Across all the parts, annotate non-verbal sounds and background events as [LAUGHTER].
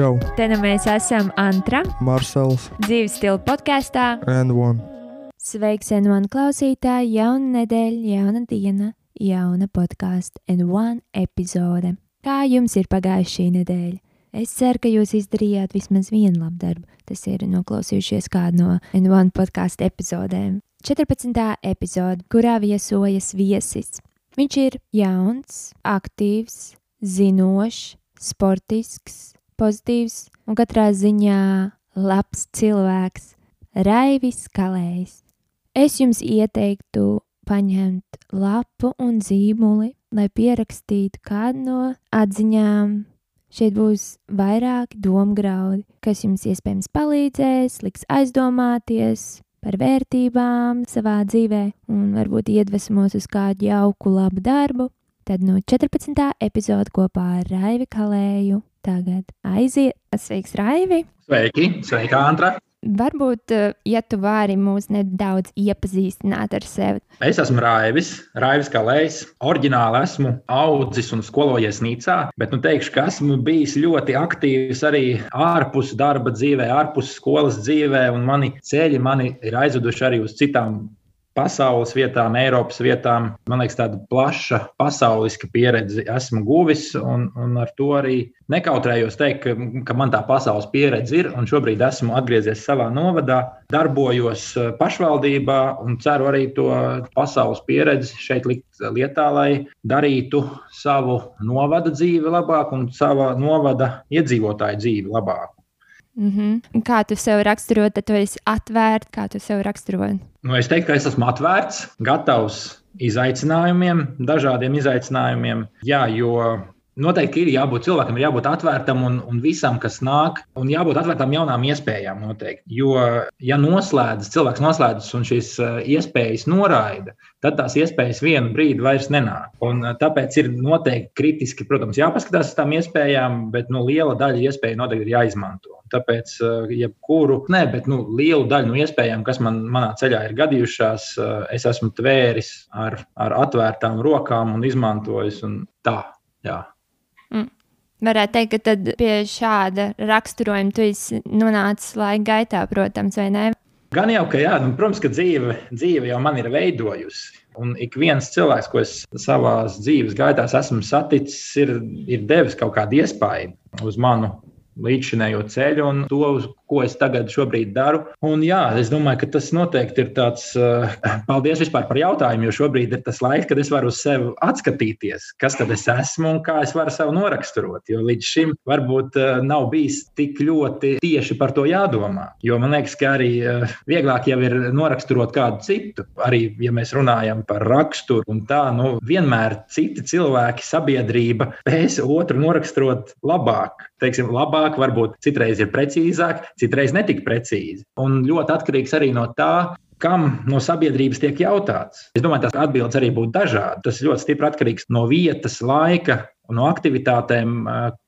Čau! Te nu mēs esam Antra, Marsels dzīves stila podkāstā. and One. Sveiks, N1 klausītāji! Jauna nedēļa, jauna diena, jauna podkāstu N1 epizode. Kā jums ir pagājusi šī nedēļa? Es ceru, ka jūs izdarījāt vismaz vienu labu darbu. Tas ir noklausījušies kādu no N1 podkāstu epizodēm. 14. epizode, kurā viesojas viesis. Viņš ir jauns, aktīvs, zinošs, sportisks, pozitīvs un katrā ziņā labs cilvēks. Raivis Kalējs. Es jums ieteiktu paņemt lapu un zīmoli, lai pierakstītu kādu no atziņām. Šeit būs vairāki domgraudi, kas jums iespējams palīdzēs, liks aizdomāties par vērtībām savā dzīvē un varbūt iedvesmos uz kādu jauku, labu darbu. Tad no 14. epizode kopā ar Raivi Kalēju tagad aiziet. Sveiks, Raivi! Sveiki, sveika, Antra. Varbūt, eh, ja tu vari mūs nedaudz iepazīstināt ar sevi. Es esmu Raivis, Raivis Kalējs. Oriģināli esmu audzis un skolojies Nīcā, bet nu teikšu, ka esmu bijis ļoti aktīvs arī ārpus darba dzīvē, ārpus skolas dzīvē, un mani ceļi mani ir aizveduši arī uz citām pasaules vietām, Eiropas vietām. Man liekas, tāda plaša pasauliska pieredze esmu guvis, un, un ar to arī nekautrējos teikt, ka, ka man tā pasaules pieredze ir. Šobrīd esmu atgriezies savā novadā, darbojos eh, pašvaldībā un ceru arī to pasaules pieredzi šeit likt lietā, lai darītu savu novada dzīvi labāk un sava novada iedzīvotāju dzīvi labāk. Mm -hmm. Kā tu sev raksturo, tad tu esi atvērts, kā tu sev raksturo. Nu, es teiktu, ka es esmu atvērts, gatavs izaicinājumiem, dažādiem izaicinājumiem. Jā, jo noteikti ir jābūt cilvēkam, ir jābūt atvērtam un, un visam, kas nāk, un jābūt atvērtam jaunām iespējām. Noteikti. Jo, ja noslēdzas, cilvēks noslēdzas un šīs uh, iespējas noraida, tad tās iespējas vienu brīdi vairs nenāk. Un, uh, tāpēc ir noteikti kritiski, protams, jāpaskatās uz tām iespējām, bet nu, liela daļa iespēju noteikti ir jāizmanto. Tāpēc, uh, jebkuru, ne, bet nu, lielu daļu no iespējām, kas man manā ceļā ir gadījušās, es esmu tvēris ar, ar atvērtām rokām un izmantojis. Un tā, jā. Varētu teikt, ka pie šāda raksturojuma tu esi nonācis laika gaitā, protams, vai ne? Gan jau, ka jā, nu, protams, ka dzīve, dzīve jau man ir veidojusi. Un ik viens cilvēks, ko es savā dzīves gaitā esmu saticis, ir, ir devis kaut kādu iespaidu uz manu līdzinējo ceļu un to, uz ko es tagad daru. Un, jā, es domāju, ka tas noteikti ir tāds, uh, paldies vispār par jautājumu, jo šobrīd ir tas laiks, kad es varu uz sevi atskatīties, kas tad es esmu un kā es varu sevi noraksturot. Jo līdz šim varbūt uh, nav bijis tik ļoti tieši par to jādomā. Jo man liekas, ka arī uh, vieglāk jau ir noraksturot kādu citu. Arī, ja mēs runājam par raksturu un tā, nu, vienmēr citi cilvēki, sabiedrība spēs otru noraksturot labāk. Teiksim, labāk, varbūt citreiz ir precīzāk, citreiz netik precīzi. Un ļoti atkarīgs arī no tā, kam no sabiedrības tiek jautāts. Es domāju, tās atbildes arī būtu dažādas. Tas ļoti stipri atkarīgs no vietas, laika un no aktivitātēm,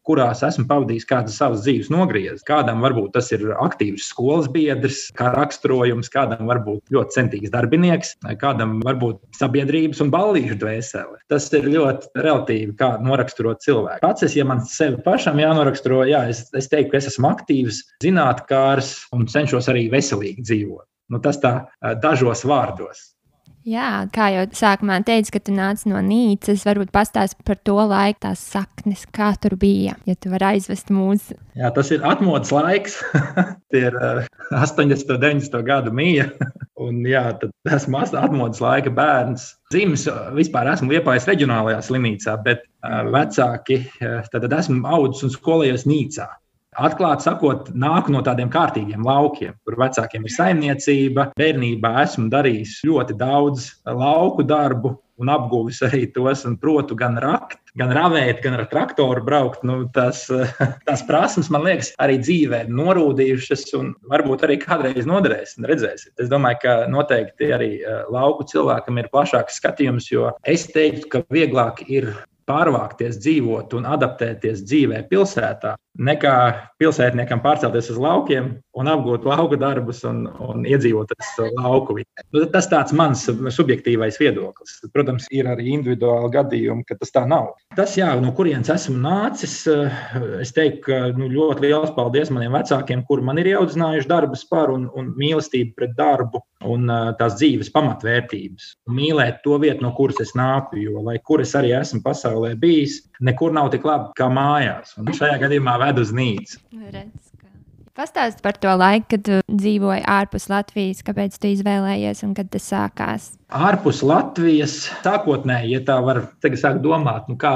kurās esmu pavadījis kādas savas dzīves nogriezes. Kādam varbūt tas ir aktīvs skolas biedrs, kā raksturojums, kādam varbūt ļoti centīgs darbinieks, kādam varbūt sabiedrības un ballīšu dvēsele. Tas ir ļoti relatīvi, kā noraksturot cilvēku. Pats es, ja man sevi pašam jānoraksturo, jā, es, es teiktu, ka es esmu aktīvs, zinātnēkārs un cenšos arī veselīgi dzīvot. Nu, tas tā dažos vārdos. Jā, kā jau sākumā teicu, ka tu nāc no Nīcas, varbūt pastāst par to laiku, tās saknes, kā tur bija, ja tu vari aizvest mūsu. Jā, tas ir atmodas laiks. [LAUGHS] Tie ir uh, 80. un 90. gadu mija. [LAUGHS] Un, jā, tad esmu atmodas laika bērns. Dzimis vispār esmu Liepājas reģionālajā slimnīcā, bet uh, vecāki, uh, tad esmu audzis un skolējies Nīcā. Atklāti sakot, nāku no tādiem kārtīgiem laukiem, kur vecākiem ir saimniecība. Bērnībā esmu darījis ļoti daudz lauku darbu un apguvis arī tos, un protu gan rakt, gan ravēt, gan ar traktoru braukt. Nu, tas, [LAUGHS] tās prasmes, man liekas, arī dzīvē ir norūdījušas, un varbūt arī kādreiz noderēs. Redzēsiet. Es domāju, ka noteikti arī lauku cilvēkam ir plašāks skatījums, jo es teiktu, ka vieglāk ir pārvākties, dzīvot un adaptēties dzīvē pilsētā, nekā pilsētniekam pārcelties uz laukiem un apgūt lauku darbus un, un iedzīvoties lauku vidē. Nu, tas tāds mans subjektīvais viedoklis. Protams, ir arī individuāli gadījumi, ka tas tā nav. Tas, jā, no kurienes esmu nācis, es teiktu, ka nu, ļoti liels paldies maniem vecākiem, kuri man ir ieaudzinājuši darbu spāru un, un mīlestību pret darbu un tās dzīves pamatvērtības. Mīlēt to vietu, no kuras es nāku, jo, lai kur es arī esmu pasaulē bijis, nekur nav tik labi kā mājās. Un šajā gadījumā ved uz nīcu. Pastāst par to laiku, kad dzīvoji ārpus Latvijas, kāpēc tu izvēlējies un kad tas sākās? Ārpus Latvijas sākotnēji, ja tā var tagad sākt domāt, nu kā,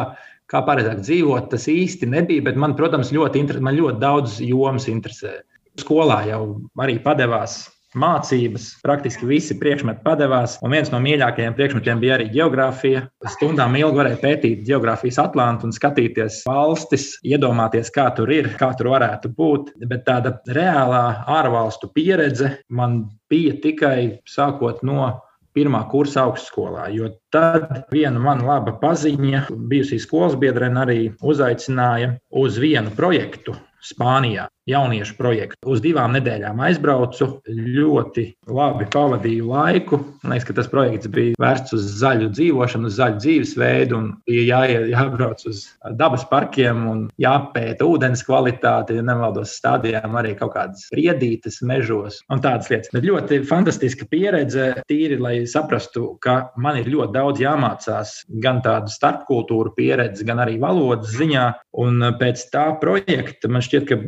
kā pareizāk dzīvot, tas īsti nebija, bet man, protams, ļoti, man ļoti daudz jomas interesē. Skolā jau arī padevās mācības. Praktiski visi priekšmeti padevās, un viens no mīļākajiem priekšmetiem bija arī geogrāfija. Stundām ilgi varēja pētīt geogrāfijas atlantu un skatīties valstis, iedomāties, kā tur ir, kā tur varētu būt. Bet tāda reālā ārvalstu pieredze man bija tikai sākot no pirmā kursa augstskolā. Jo tad viena mana laba paziņa, bijusī skolas biedrene, arī uzaicināja uz vienu projektu Spānijā jauniešu projektu. Uz divām nedēļām aizbraucu, ļoti labi pavadīju laiku. Man liekas, ka tas projekts bija vērsts uz zaļu dzīvošanu, uz zaļu dzīvesveidu, un bija jā, jābrauc uz dabas parkiem un jāpēta ūdens kvalitāte. Ja nemaldos, stādījām arī kaut kādas riedītes mežos un tādas lietas. Bet ļoti fantastiska pieredze, tīri, lai saprastu, ka man ir ļoti daudz jāmācās gan tādu starpkultūru pieredzi, gan arī valodas ziņā. Un pēc tā projekta man šķiet, ka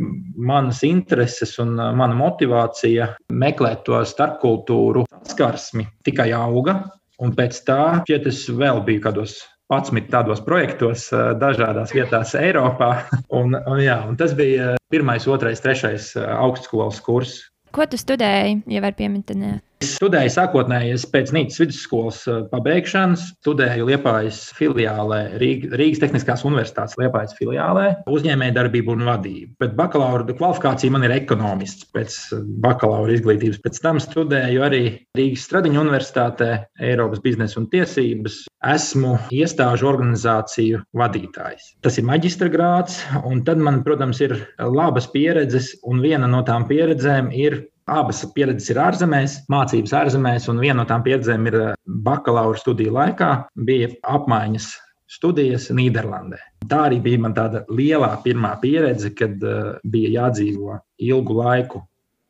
manas intereses un uh, mana motivācija meklēt to starpkultūru saskarsmi tikai auga. Un pēc tā, šķiet, es vēl biju kādos 11 tādos projektos, uh, dažādās vietās Eiropā. [LAUGHS] Un, un, jā, un tas bija pirmais, otrais, trešais uh, augstskolas kurs. Ko tu studēji, ja var pieminēt? Es studēju sākotnēji pēc Nīcas vidusskolas eh, pabeigšanas, studēju Liepājas filiālē, Rīgas Tehniskās Universitātes Liepājas filiālē, uzņēmējdarbību un vadību. Bet bakalaura kvalifikācija man ir ekonomists pēc eh, bakalaura izglītības. Pēc tam studēju arī Rīgas Stradiņu Universitātē, Eiropas biznesa un tiesības. Esmu iestāžu organizāciju vadītājs. Tas ir maģistra grāts, un tad man, protams, ir labas pieredzes, un viena no tām pieredzēm ir Abas pieredzes ir ārzemēs, mācības ārzemēs, un viena no tām pieredzēm ir eh, bakalaura studiju laikā, bija apmaiņas studijas Nīderlandē. Tā arī bija man tāda lielā pirmā pieredze, kad uh, bija jādzīvo ilgu laiku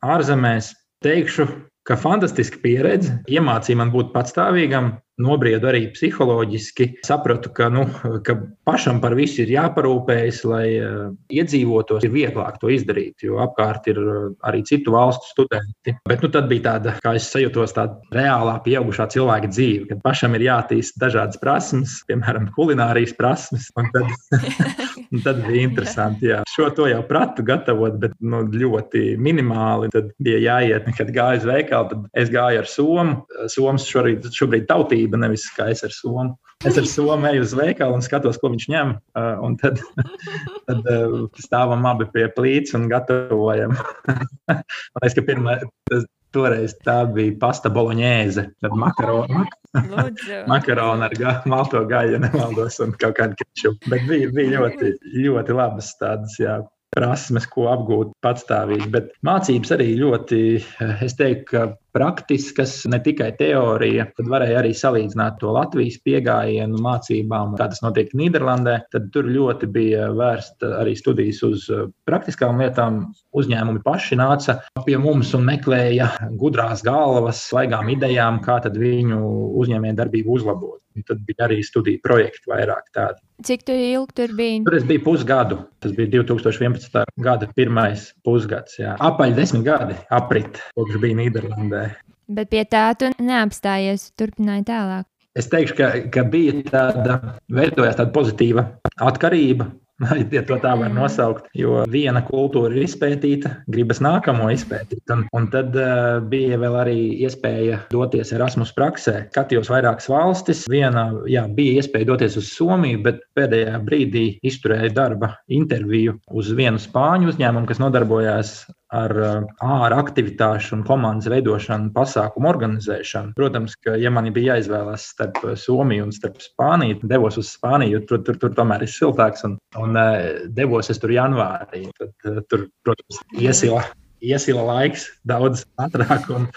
ārzemēs. Teikšu, ka fantastiska pieredze iemācīja man būt patstāvīgam, nobriedu arī psiholoģiski. Sapratu, ka, nu, ka pašam par visu ir jāparūpējas, lai uh, iedzīvotos, ir vieglāk to izdarīt, jo apkārt ir uh, arī citu valstu studenti. Bet nu, tad bija tāda, kā es sajūtos, tāda reālā pieaugušā cilvēka dzīve, kad pašam ir jātīst dažādas prasmes, piemēram, kulinārijas prasmes. Un tad, [LAUGHS] un tad bija interesanti. Jā. Šo to jau pratu gatavot, bet nu, ļoti minimāli. Tad bija jāiet, kad gāju uz veikalu, tad es gāju ar somu. Somas šobrīd, šobrīd tautība atšķirība, nevis kā es ar somu. Es ar somu eju uz veikalu un skatos, ko viņš ņem. Un tad, [LAUGHS] tad stāvam abi pie plīts un gatavojam. [LAUGHS] Man liekas, ka pirmā, tas, toreiz tā bija pasta boloņēze, tad makarona, makarona [LAUGHS] ar ga, malto gaļu, nemaldos, un kaut kāda kečupa. Bet bija, bija ļoti, ļoti labas tādas, jā, prasmes, ko apgūt patstāvīgi. Bet mācības arī ļoti, es teiktu, ka praktiskas, ne tikai teorija. Tad varēja arī salīdzināt to Latvijas pieejamību mācībām, kā tas notiek Nīderlandē. Tad tur ļoti bija vērsta arī studijas uz praktiskām lietām. Uzņēmumi paši nāca pie mums un meklēja gudrās galvas, svaigām idejām, kā viņu uzņēmējdarbību uzlabot. Tad bija arī studiju projekti vairāk tādi. Cik tu ilgi tur biji? Tur es biju pusgadu. Tas bija 2011. gada pirmais pusgads. Jā. Apaļ desmit gadi aprit, kopš bija Nīderlandē. Bet pie tā tu neapstājies, turpināji tālāk. Es teikšu, ka, ka bija tāda, veidojās tāda pozitīva atkarība [LAUGHS] ja to tā var nosaukt. Jo viena kultūra ir izpētīta, gribas nākamo izpētīt. Un, un tad uh, bija vēl arī iespēja doties Erasmus praksē. Skatījos vairākas valstis. Viena jā, bija iespēja doties uz Somiju, bet pēdējā brīdī izturēju darba interviju uz vienu spāņu uzņēmumu, kas nodarbojās ar ārā aktivitāšu un komandas veidošanu, pasākumu organizēšanu. Protams, ka, ja man bija jāizvēlas starp Somiju un starp Spāniju, devos uz Spāniju, jo tur, tur, tur tomēr ir siltāks un, un devos es tur janvārī. Tad, tur, protams, iesila iesila laiks daudz ātrāk. Un,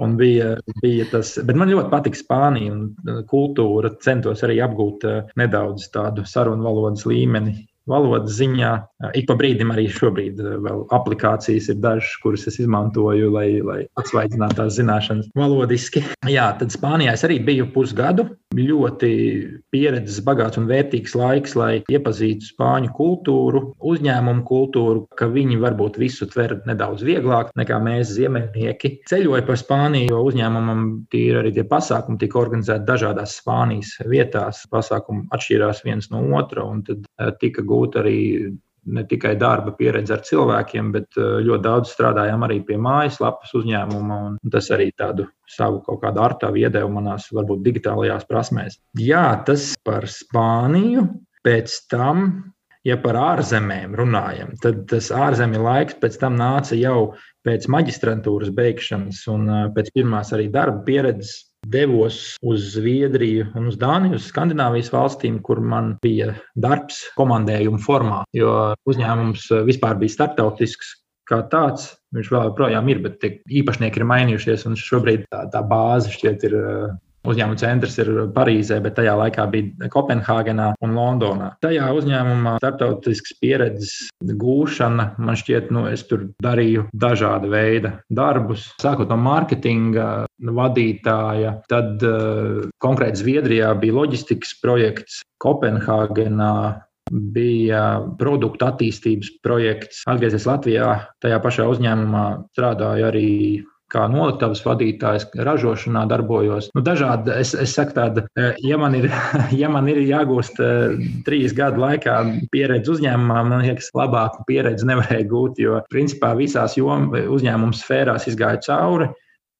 un bija, bija tas, bet man ļoti patīk Spānija un kultūra. Centos arī apgūt nedaudz tādu sarunu valodas līmeni valodas ziņā. Ik pa brīdim arī šobrīd vēl aplikācijas ir dažas, kuras es izmantoju, lai, lai atsvaidzinātu tās zināšanas valodiski. Jā, tad Spānijā es arī biju pusgadu. Ļoti pieredzes bagāts un vērtīgs laiks, lai iepazītu spāņu kultūru, uzņēmumu kultūru, ka viņi varbūt visu tver nedaudz vieglāk nekā mēs, ziemeļnieki. Ceļoju pa Spāniju, jo uzņēmumam ir arī tie pasākumi, tika organizēti dažādās Spānijas vietās. Pasākumi atšķīrās viens no otra, un tad tika gūti gūt arī ne tikai darba pieredzi ar cilvēkiem, bet eh, ļoti daudz strādājām arī pie mājaslapas uzņēmuma. Tas arī tādu savu kaut kādu artavu iedeva manās, varbūt, digitālajās prasmēs. Jā, tas par Spāniju. Pēc tam, ja par ārzemēm runājam, tad tas ārzemju laiks pēc tam nāca jau pēc maģistrantūras beigšanas un eh, pēc pirmās arī darba pieredzes devos uz Zviedriju un uz Dāniju, uz Skandināvijas valstīm, kur man bija darbs komandējuma formā, jo uzņēmums vispār bija starptautisks. Kā tāds viņš vēl joprojām ir, bet īpašnieki ir mainījušies. Šobrīd tā, tā bāze šķiet ir Uzņēmuma centrs ir Parīzē, bet tajā laikā bija Kopenhāgenā un Londonā. Tajā uzņēmumā starptautiskas pieredzes gūšana, man šķiet, nu, es tur darīju dažāda veida darbus. Sākot no mārketinga vadītāja, tad uh, konkrēti Zviedrijā bija loģistikas projekts Kopenhāgenā, bija produktu attīstības projekts. Atgriezies Latvijā, tajā pašā uzņēmumā strādāju arī kā noliktavas vadītājs, ražošanā darbojos. Nu, dažādi, es, es saku, tāda, e, ja man ir, [LAUGHS] ja man ir jāgūst e, trīs gadu laikā pieredze uzņēmumā, man liekas, labāku pieredzi nevarēja gūt, jo principā visās jom, uzņēmuma sfērās izgāja cauri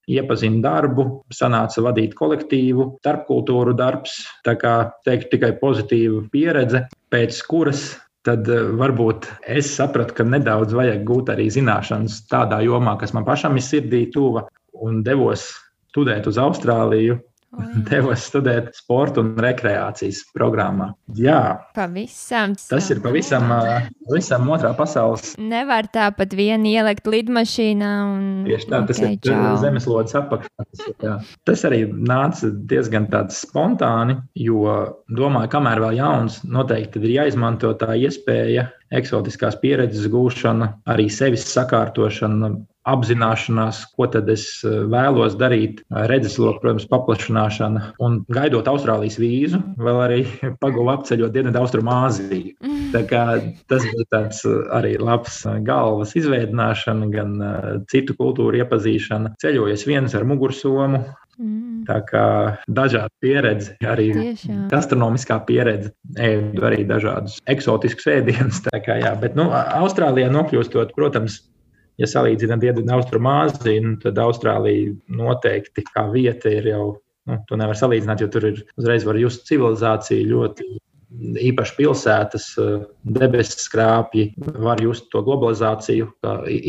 iepazinu darbu, sanāca vadīt kolektīvu, starpkultūru darbs. Tā kā teikt, tikai pozitīva pieredze, pēc kuras tad eh, varbūt es sapratu, ka nedaudz vajag gūt arī zināšanas tādā jomā, kas man pašam ir sirdī tuva, un devos studēt uz Austrāliju. Devos studēt sporta un rekreācijas programmā. Jā, pavisam. Tas ir pavisam, pavisam otrā pasaules. Nevar tāpat vien ielikt lidmašīnā. Un... Tieši tā, tas okay, ir čau. zemeslodes apakšā. Tas arī nāca diezgan spontāni, jo domāju, kamēr vēl jauns, noteikti ir jāizmanto tā iespēja, eksotiskās pieredzes gūšana, arī sevis sakārtošana, apzināšanās, ko tad es eh, vēlos darīt, redzesloku, protams, paplašināšana un gaidot Austrālijas vīzu, vēl arī [LAUGHS] pagūvu apceļot Dienvidu Austrumāziju. Kā tas bija tāds eh, arī labs eh, galvas izveidināšana, gan citu kultūru iepazīšana. Ceļojies viens ar mugursomu, Mm. Tā kā dažāda pieredze, arī Tiešām. gastronomiskā pieredze, ēdu arī dažādus eksotiskus ēdienus. Kā, jā, bet, nu, Austrālijā nokļūstot, protams, ja salīdzinām Dienvidu Austrumāziju, nu, tad Austrālija noteikti kā vieta ir jau, nu, to nevar salīdzināt, jo tur ir uzreiz var just civilizāciju ļoti. Īpaši pilsētas, debesu skrāpji, var just to globalizāciju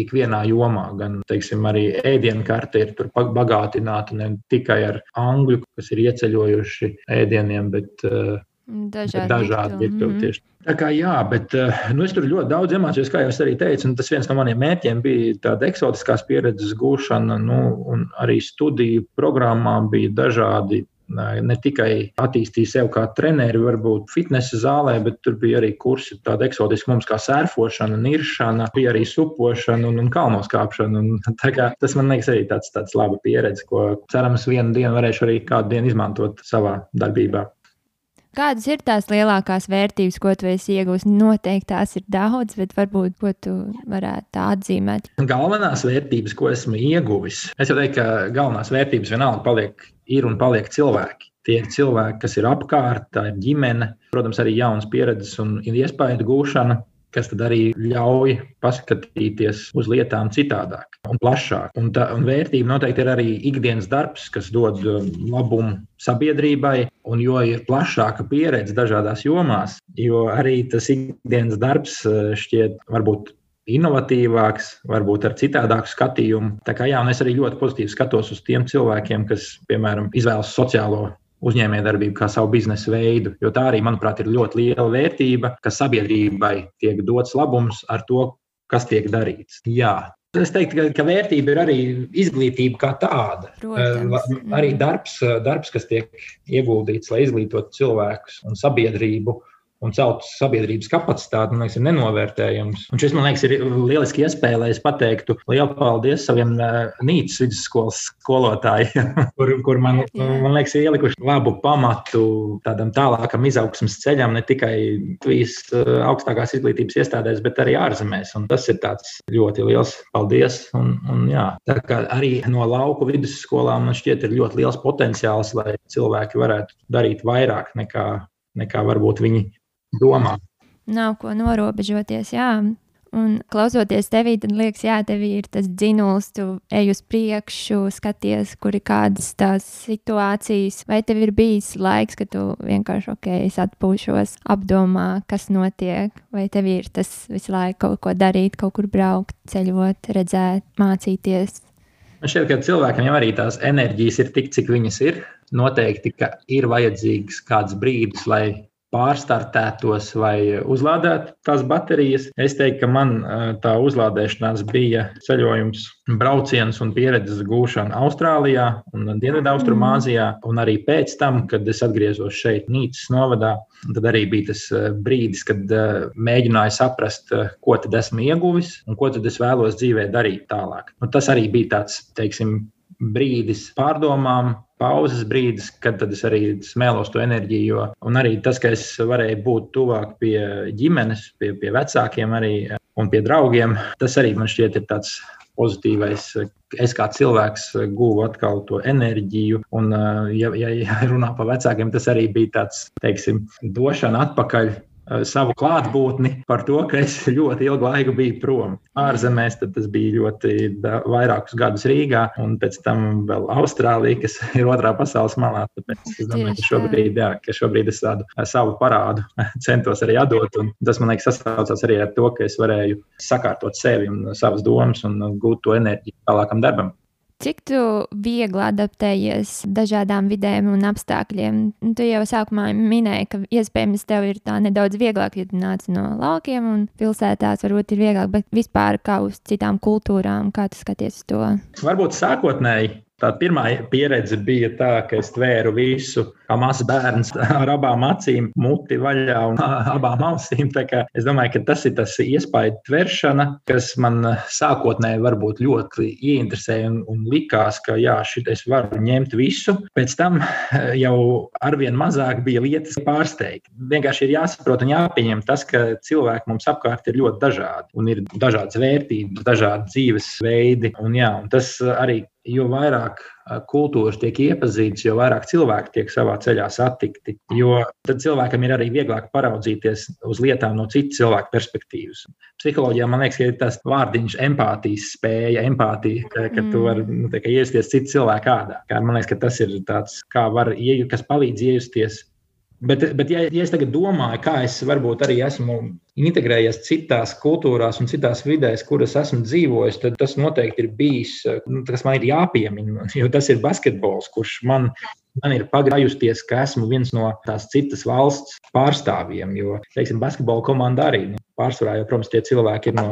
ikvienā jomā. Gan teiksim, arī ēdienu karte ir bagātināta ne tikai ar angļu, kas ir ieceļojuši ēdieniem, bet uh, Dažādi, dažādi virtuvi mm. tieši. Tā kā jā, bet eh, nu, es tur ļoti daudz iemācījos, kā jau es arī teicu, un tas viens no maniem mērķiem bija tāda eksotiskās pieredzes gūšana, nu, un arī studiju programmā bija dažādi ne tikai attīstīja sevi kā treneri, varbūt fitnesa zālē, bet tur bija arī kursi tādi eksotiski mums kā sērfošana, niršana, bija arī supošana un, un kalnos kāpšana. Un, [LAUGHS] kā, tas man liekas arī tāds, tāds laba pieredze, ko cerams vienu dienu varēšu arī kādu dienu izmantot savā darbībā. Kādas ir tās lielākās vērtības, ko tu esi iegūmis? Noteikti tās ir daudz, bet varbūt ko tu varētu atzīmēt. Galvenās vērtības, ko esmu ieguvis, es jau teiktu, ka galvenās vērtības vienalga paliek, ir un paliek cilvēki. Tie ir cilvēki, kas ir apkārt, tā ir ģimene, protams, arī jaunas pieredzes un iespēju gūšana kas tad arī ļauj paskatīties uz lietām citādāk un plašāk. Un, tā, un vērtība noteikti ir arī ikdienas darbs, kas dod um, labumu sabiedrībai. Un jo ir plašāka pieredze dažādās jomās, jo arī tas ikdienas darbs uh, šķiet varbūt inovatīvāks, varbūt ar citādāku skatījumu. Tā kā jā, un es arī ļoti pozitīvi skatos uz tiem cilvēkiem, kas, piemēram, izvēlas sociālo uzņēmējdarbību kā savu biznesa veidu. Jo tā arī, manuprāt, ir ļoti liela vērtība, ka sabiedrībai tiek dots labums ar to, kas tiek darīts. Jā. Es teiktu, ka, vērtība ir arī izglītība kā tāda. Protams. Arī darbs, darbs, kas tiek ieguldīts, lai izglītotu cilvēkus un sabiedrību un celt sabiedrības kapacitāti, man liekas, ir nenovērtējams. Un šis, man liekas, ir lieliski iespēja, lai es pateiktu lielu paldies saviem Nīcas vidusskolas skolotājiem, [LAUGHS] kur, kur man, man liekas, ir ielikuši labu pamatu tādam tālākam izaugsmas ceļam, ne tikai Latvijas augstākās izglītības iestādēs, bet arī ārzemēs. Un tas ir tāds ļoti liels paldies. Un, un, jā, tā kā arī no lauku vidusskolām man šķiet ir ļoti liels potenciāls, lai cilvēki varētu darīt vairāk nekā, nekā varbūt viņi domā. Nav ko norobežoties, jā. Un klausoties tevī, tad liekas, jā, tev ir tas dzinuls, tu ej uz priekšu, skaties, kur ir kādas tās situācijas. Vai tev ir bijis laiks, ka tu vienkārši, ok, es atpūšos, apdomā, kas notiek, vai tev ir tas visu laiku kaut ko darīt, kaut kur braukt, ceļot, redzēt, mācīties. Man šķiet, ka cilvēkam jau arī tās enerģijas ir tik, cik viņas ir. Noteikti, ka ir vajadzīgs kāds brīdis, lai pārstartētos vai uzlādētu tās baterijas. Es teiktu, ka man tā uzlādēšanās bija ceļojums, brauciens un pieredzes gūšana Austrālijā un Dienvidaustrumāzijā. Un arī pēc tam, kad es atgriezos šeit, Nīcas novadā, tad arī bija tas brīdis, kad mēģināju saprast, ko tad esmu ieguvis un ko tad es vēlos dzīvē darīt tālāk. Un tas arī bija tāds, teiksim, brīdis pārdomām, pauzes brīdis, kad es arī smēlos to enerģiju. Jo, un arī tas, ka es varēju būt tuvāk pie ģimenes, pie, pie vecākiem arī, un pie draugiem, tas arī man šķiet ir tāds pozitīvais. Es kā cilvēks guvu atkal to enerģiju, un, ja, ja, ja runā par vecākiem, tas arī bija tāds, teiksim, došana atpakaļ savu klātbūtni par to, ka es ļoti ilgu laiku biju prom. Ārzemēs tas bija ļoti da, vairākus gadus Rīgā, un pēc tam vēl Austrālija, kas [LAUGHS] ir otrā pasaules malā. Tāpēc es domāju, ka šobrīd, jā, ka šobrīd es tādu eh, savu parādu [LAUGHS] centos arī atdot. Tas man liekas, sasaucās arī ar to, ka es varēju sakārtot sevi un savas domas un gūt to enerģiju tālākam darbam. Cik tu viegli adaptējies dažādām vidēm un apstākļiem? Nu, tu jau sākumā minēji, ka iespējams tev ir tā nedaudz vieglāk, ja tu nāc no laukiem un pilsētās varbūt ir vieglāk, bet vispār kā uz citām kultūrām, kā tu skaties to? Varbūt sākotnēji Tā pirmā pieredze bija tā, ka es tvēru visu, kā mazs bērns, [LAUGHS] ar abām acīm, muti vaļā un [LAUGHS] abām ausīm. Es domāju, ka tas ir tas iespēju tveršana, kas man sākotnēji varbūt ļoti ieinteresēja un, un likās, ka jā, šit es varu ņemt visu. Pēc tam [LAUGHS] jau arvien mazāk bija lietas pārsteigt. Vienkārši ir jāsaprot un jāpieņem tas, ka cilvēki mums apkārt ir ļoti dažādi un ir dažādas vērtības, dažādi dzīves veidi. Un, jā, un tas arī jo vairāk kultūras tiek iepazītas, jo vairāk cilvēki tiek savā ceļā satikti. Jo tad cilvēkam ir arī vieglāk paraudzīties uz lietām no citas cilvēka perspektīvas. Psiholoģijā man liekas, ka ir tas vārdiņš empātijas spēja, empātija, ka, ka mm. tu vari nu, iejusties citu cilvēku ādā. Man liekas, ka tas ir tāds, kā var, kas palīdz iejusties Bet, bet ja, ja es tagad domāju, kā es varbūt arī esmu integrējies citās kultūrās un citās vidēs, kuras esmu dzīvojis, tad tas noteikti ir bijis, nu, kas man ir jāpiemina. Jo tas ir basketbols, kurš man, man ir pagrājusties, ka esmu viens no tās citas valsts pārstāvjiem. Jo, teiksim, basketbola komanda arī nu, pārsvarā, jo, protams, tie cilvēki ir no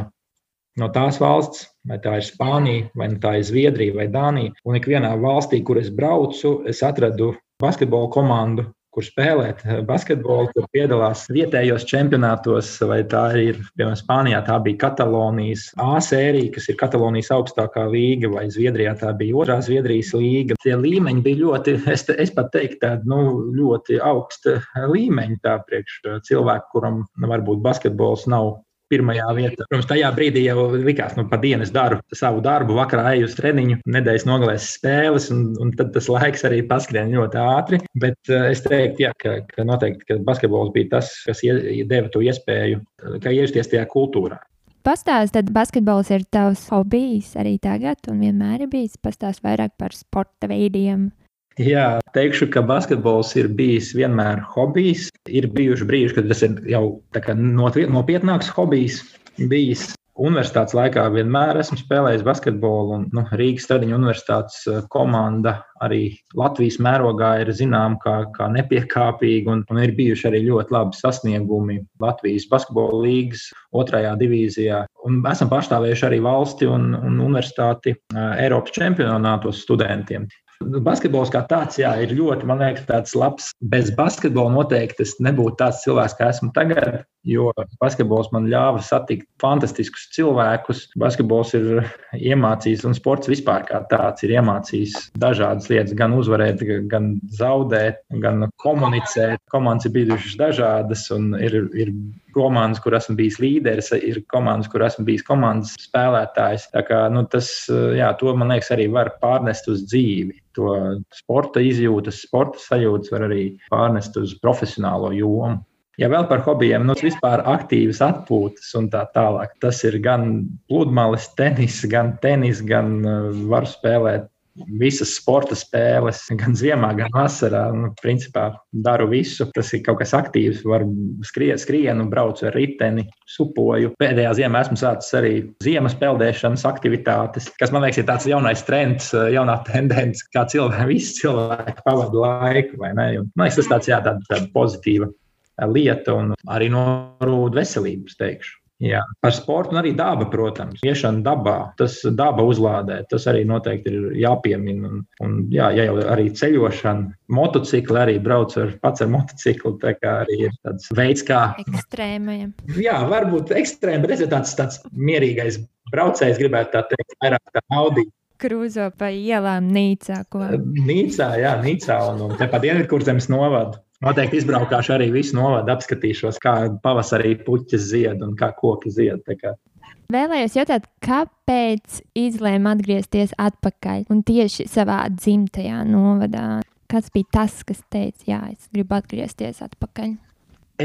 no tās valsts, vai tā ir Spānija, vai tā ir Zviedrija vai Dānija. Un ikvienā valstī, kur es braucu, es atradu basketbola komandu, kur spēlēt eh, basketbolu, kur piedalās vietējos čempionātos, vai tā ir, piemēram, Spānijā tā bija Katalonijas A sērija, kas ir Katalonijas augstākā līga, vai Zviedrijā tā bija otrā Zviedrijas līga. Tie līmeņi bija ļoti, es, es pat teiktu, tādi nu, ļoti augsta līmeņa tā priekš cilvēku, kuram varbūt basketbols nav pirmajā vietā. Protams, tajā brīdī jau likās, nu, pa dienas daru savu darbu, vakarā eju uz treniņu, nedēļas nogalēs spēles, un, un tad tas laiks arī paskrien ļoti ātri. Bet uh, es teiktu, jā, ka, ka noteikti ka basketbols bija tas, kas deva to iespēju, kā iejusties tajā kultūrā. Pastāst, tad basketbols ir tavs hobijs arī tagad, un vienmēr ir bijis. Pastāst vairāk par sporta veidiem. Jā, teikšu, ka basketbols ir bijis vienmēr hobijs. Ir bijuši brīži, kad tas ir jau nopietnāks hobijs bijis. Universitātes laikā vienmēr esmu spēlējis basketbolu, un nu, Rīgas Stradiņa universitātes eh, komanda arī Latvijas mērogā ir zināma kā, kā nepiekāpīga, un, un ir bijuši arī ļoti labi sasniegumi Latvijas basketbola līgas otrajā divīzijā. Un esam pārstāvējuši arī valsti un, un universitāti eh, Eiropas čempionātos studentiem. Basketbols kā tāds, jā, ir ļoti, man liekas, tāds labs. Bez basketbola noteikti es nebūtu tāds cilvēks, kā esmu tagad, jo basketbols man ļāva satikt fantastiskus cilvēkus. Basketbols ir iemācījis, un sports vispār kā tāds ir iemācījis dažādas lietas, gan uzvarēt, gan zaudēt, gan komunicēt. Komandas ir bijušas dažādas, un ir, ir komandas, kur esmu bijis līderis, ir komandas, kur esmu bijis komandas spēlētājs. Tā kā, nu, tas, jā, to man liekas, arī var pārnest uz dzīvi. To sporta izjūtas, sporta sajūtas var arī pārnest uz profesionālo jomu. Ja vēl par hobijiem, nu, vispār aktīvas atpūtas un tā tālāk. Tas ir gan pludmales, tenis, gan tenis, gan uh, var spēlēt visas sporta spēles, gan ziemā, gan vasarā. Nu, principā daru visu. Tas ir kaut kas aktīvs. Varu skriet, skrienu, braucu ar riteni, supoju. Pēdējā ziemā esmu sācis arī ziemas peldēšanas aktivitātes, kas man liekas, ir tāds jaunais trends, jaunā tendence, kā cilvēki, visi cilvēki pavada laiku. Man liekas, tas tāds, jā, tāda, tāda pozitīva lieta un arī norūda veselību, teikšu. Jā, par sportu arī daba, protams, iešana dabā. Tas daba uzlādē, tas arī noteikti ir jāpiemina. Un, un jā, ja jau arī ceļošana, motocikli arī brauc ar pats ar motociklu. Tā kā arī ir tāds veids, kā. Ekstrēmajam. Jā, varbūt ekstrēmi, bet es esmu tāds, tāds mierīgais braucējs, gribētu tā teikt, vairāk tā Audi krūzo pa ielām Nīcā. Ko? Nīcā, jā, Nīcā un, un te pa Dienvidkurzemes novadu. Noteikti izbraukāšu arī visu novadu, apskatīšos, kā pavasarī puķis zied un kā koki zied. Vēlējos jautāt, kāpēc izlēma atgriezties atpakaļ un tieši savā dzimtajā novadā? Kas bija tas, kas teica, jā, es gribu atgriezties atpakaļ?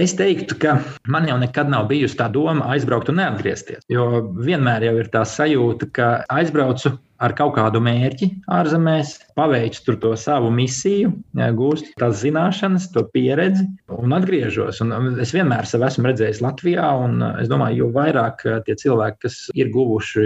Es teiktu, ka man jau nekad nav bijusi tā doma aizbraukt un neatgriezties. Jo vienmēr jau ir tā sajūta, ka aizbraucu ar kaut kādu mērķi ārzemēs, paveicu tur to savu misiju, gūstu tās zināšanas, to pieredzi un atgriežos. Un es vienmēr sevi esmu redzējis Latvijā, un es domāju, jo vairāk eh, tie cilvēki, kas ir guvuši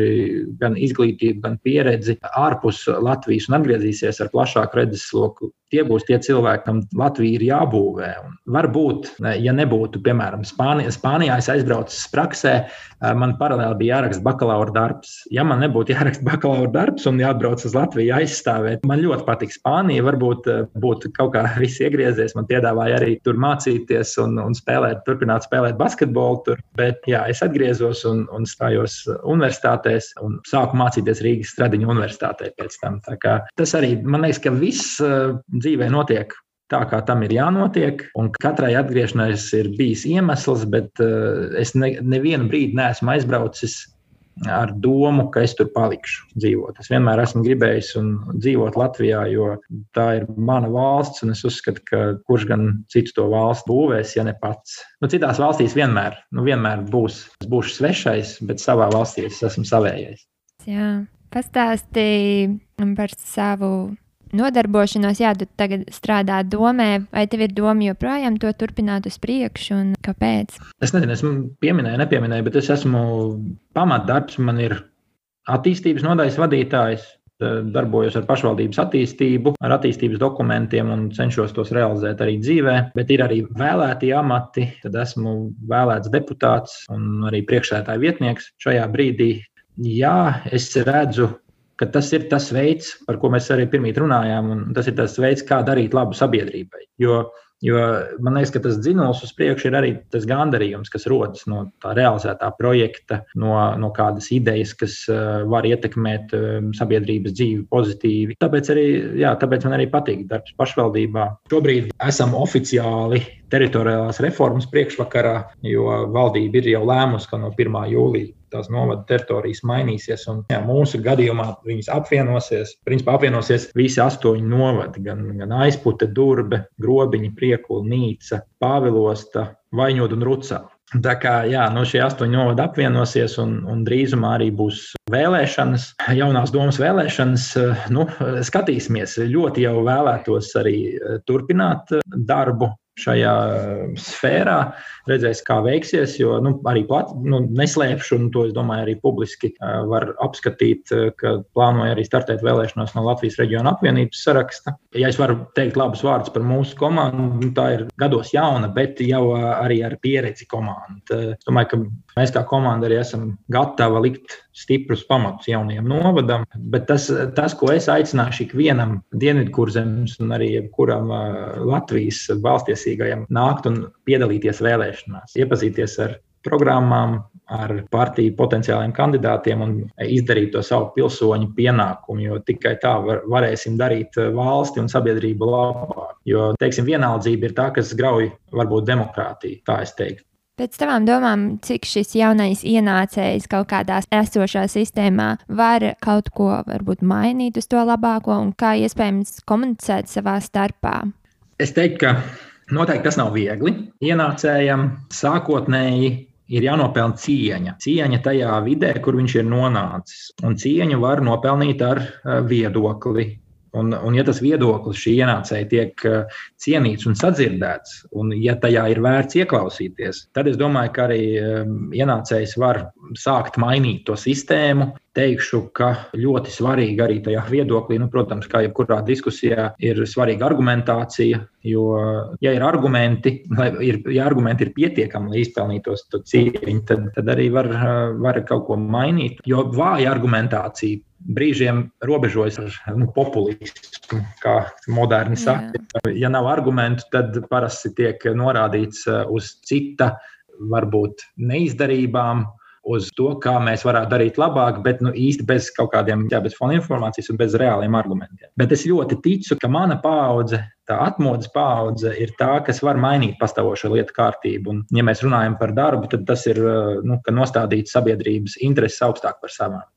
gan izglītību, gan pieredzi ārpus Latvijas un atgriezīsies ar plašāku redzesloku, tie būs tie cilvēki, kam Latvija ir jābūvē. Un varbūt, ja nebūtu, piemēram, Spānijā, Spānijā es aizbraucu praksē, eh, man paralēli bija jāraksta bakalaura darbs. Ja man nebūtu jāraksta bakalaura darbs, darbs un jāatbrauc uz Latviju aizstāvēt. Man ļoti patīk Spānija. Varbūt eh, būtu kaut kā [LAUGHS] viss iegriezies. Man piedāvāja arī tur mācīties un, un spēlēt, turpināt spēlēt basketbolu. Tur. Bet jā, es atgriezos un, un stājos universitātēs un sāku mācīties Rīgas Stradiņu universitātē pēc tam. Tas arī man liekas, ka viss uh, dzīvē notiek tā, kā tam ir jānotiek. Un katrai atgriešanās ir bijis iemesls, bet uh, es ne, nevienu brīdi neesmu aizbraucis ar domu, ka es tur palikšu dzīvot. Es vienmēr esmu gribējis dzīvot Latvijā, jo tā ir mana valsts, un es uzskatu, ka kurš gan citu to valstu būvēs, ja ne pats. Nu, citās valstīs vienmēr, nu, vienmēr būs, būšu svešais, bet savā valstī es esmu savējais. Jā, pastāstīji par savu nodarbošanos, jā, tu tagad strādā domē, vai tev ir doma joprojām to turpināt uz priekšu un kāpēc? Es nezinu, es pieminēju, nepieminēju, bet es esmu pamatdarbs, man ir attīstības nodaļas vadītājs. Darbojos ar pašvaldības attīstību, ar attīstības dokumentiem un cenšos tos realizēt arī dzīvē. Bet ir arī vēlēti amati. Tad esmu vēlēts deputāts un arī priekšsētāja vietnieks. Šajā brīdī, jā, es redzu ka tas ir tas veids, par ko mēs arī pirmie runājām, un tas ir tas veids, kā darīt labu sabiedrībai. Jo, jo man liekas, ka tas dzinējums uz priekšu ir arī tas gandarījums, kas rodas no tā realizētā projekta, no, no kādas idejas, kas uh, var ietekmēt uh, sabiedrības dzīvi pozitīvi. Tāpēc, arī, jā, tāpēc man arī patīk darbs pašvaldībā. Šobrīd esam oficiāli teritoriālās reformas priekšvakarā, jo valdība ir jau lēmusi, ka no 1. jūlija tās novada teritorijas mainīsies. Un, jā, mūsu gadījumā viņas apvienosies. Principā apvienosies visi astoņi novadi, gan, gan aizpute, durbe, grobiņa, priekula, nīca, pāvilosta, vaņot un rucā. Tā kā jā, no šie astoņi novadi apvienosies, un, un drīzumā arī būs vēlēšanas, jaunās domas vēlēšanas. Nu, skatīsimies, ļoti jau vēlētos arī turpināt darbu šajā sfērā. Redzēs, kā veiksies, jo nu, arī plat, nu, neslēpšu, un to es domāju, arī publiski var apskatīt, ka plānoju arī startēt vēlēšanās no Latvijas reģiona apvienības saraksta. Ja es varu teikt labus vārdus par mūsu komandu, nu, tā ir gados jauna, bet jau arī ar pieredzi komanda. Es domāju, ka mēs kā komanda arī esam gatavi likt stiprus pamatus jaunajam novadam, bet tas, tas ko es aicināšu ikvienam dienvidkurzemes un arī jebkuram Latvijas valstiesīgajam nākt un piedalīties vēlēšanās, iepazīties ar programmām, ar partiju potenciāliem kandidātiem un izdarīt to savu pilsoņu pienākumu, jo tikai tā var, varēsim darīt valsti un sabiedrību labāk. Jo, teiksim, vienaldzība ir tā, kas grauj varbūt demokrātiju, tā es teiktu. Pēc tavām domām, cik šis jaunais ienācējs kaut kādā esošā sistēmā var kaut ko varbūt mainīt uz to labāko un kā iespējams komunicēt savā starpā? Es teiktu, ka noteikti tas nav viegli. Ienācējam sākotnēji ir jānopelna cieņa. Cieņa tajā vidē, kur viņš ir nonācis. Un cieņu var nopelnīt ar eh, viedokli, Un, un, ja tas viedoklis šī ienācēja tiek eh, cienīts un sadzirdēts, un ja tajā ir vērts ieklausīties, tad es domāju, ka arī eh, ienācējs var sākt mainīt to sistēmu. Teikšu, ka ļoti svarīgi arī tajā viedoklī, nu, protams, kā jebkurā diskusijā, ir svarīga argumentācija. Jo, ja ir argumenti, ir, ja argumenti ir pietiekami, lai izpelnītos to cieņu, tad, tad arī var, var kaut ko mainīt. Jo vāja argumentācija brīžiem robežojas ar nu, populismu, kā moderni saka. Ja nav argumentu, tad parasti tiek norādīts uh, uz cita, varbūt neizdarībām, uz to, kā mēs varētu darīt labāk, bet nu, īsti bez kaut kādiem, jā, bez fona informācijas un bez reāliem argumentiem. Bet es ļoti ticu, ka mana paudze, tā atmodas paudze, ir tā, kas var mainīt pastāvošo lietu kārtību. Un, ja mēs runājam par darbu, tad tas ir uh, nu, nostādīt sabiedrības intereses augstāk par savām.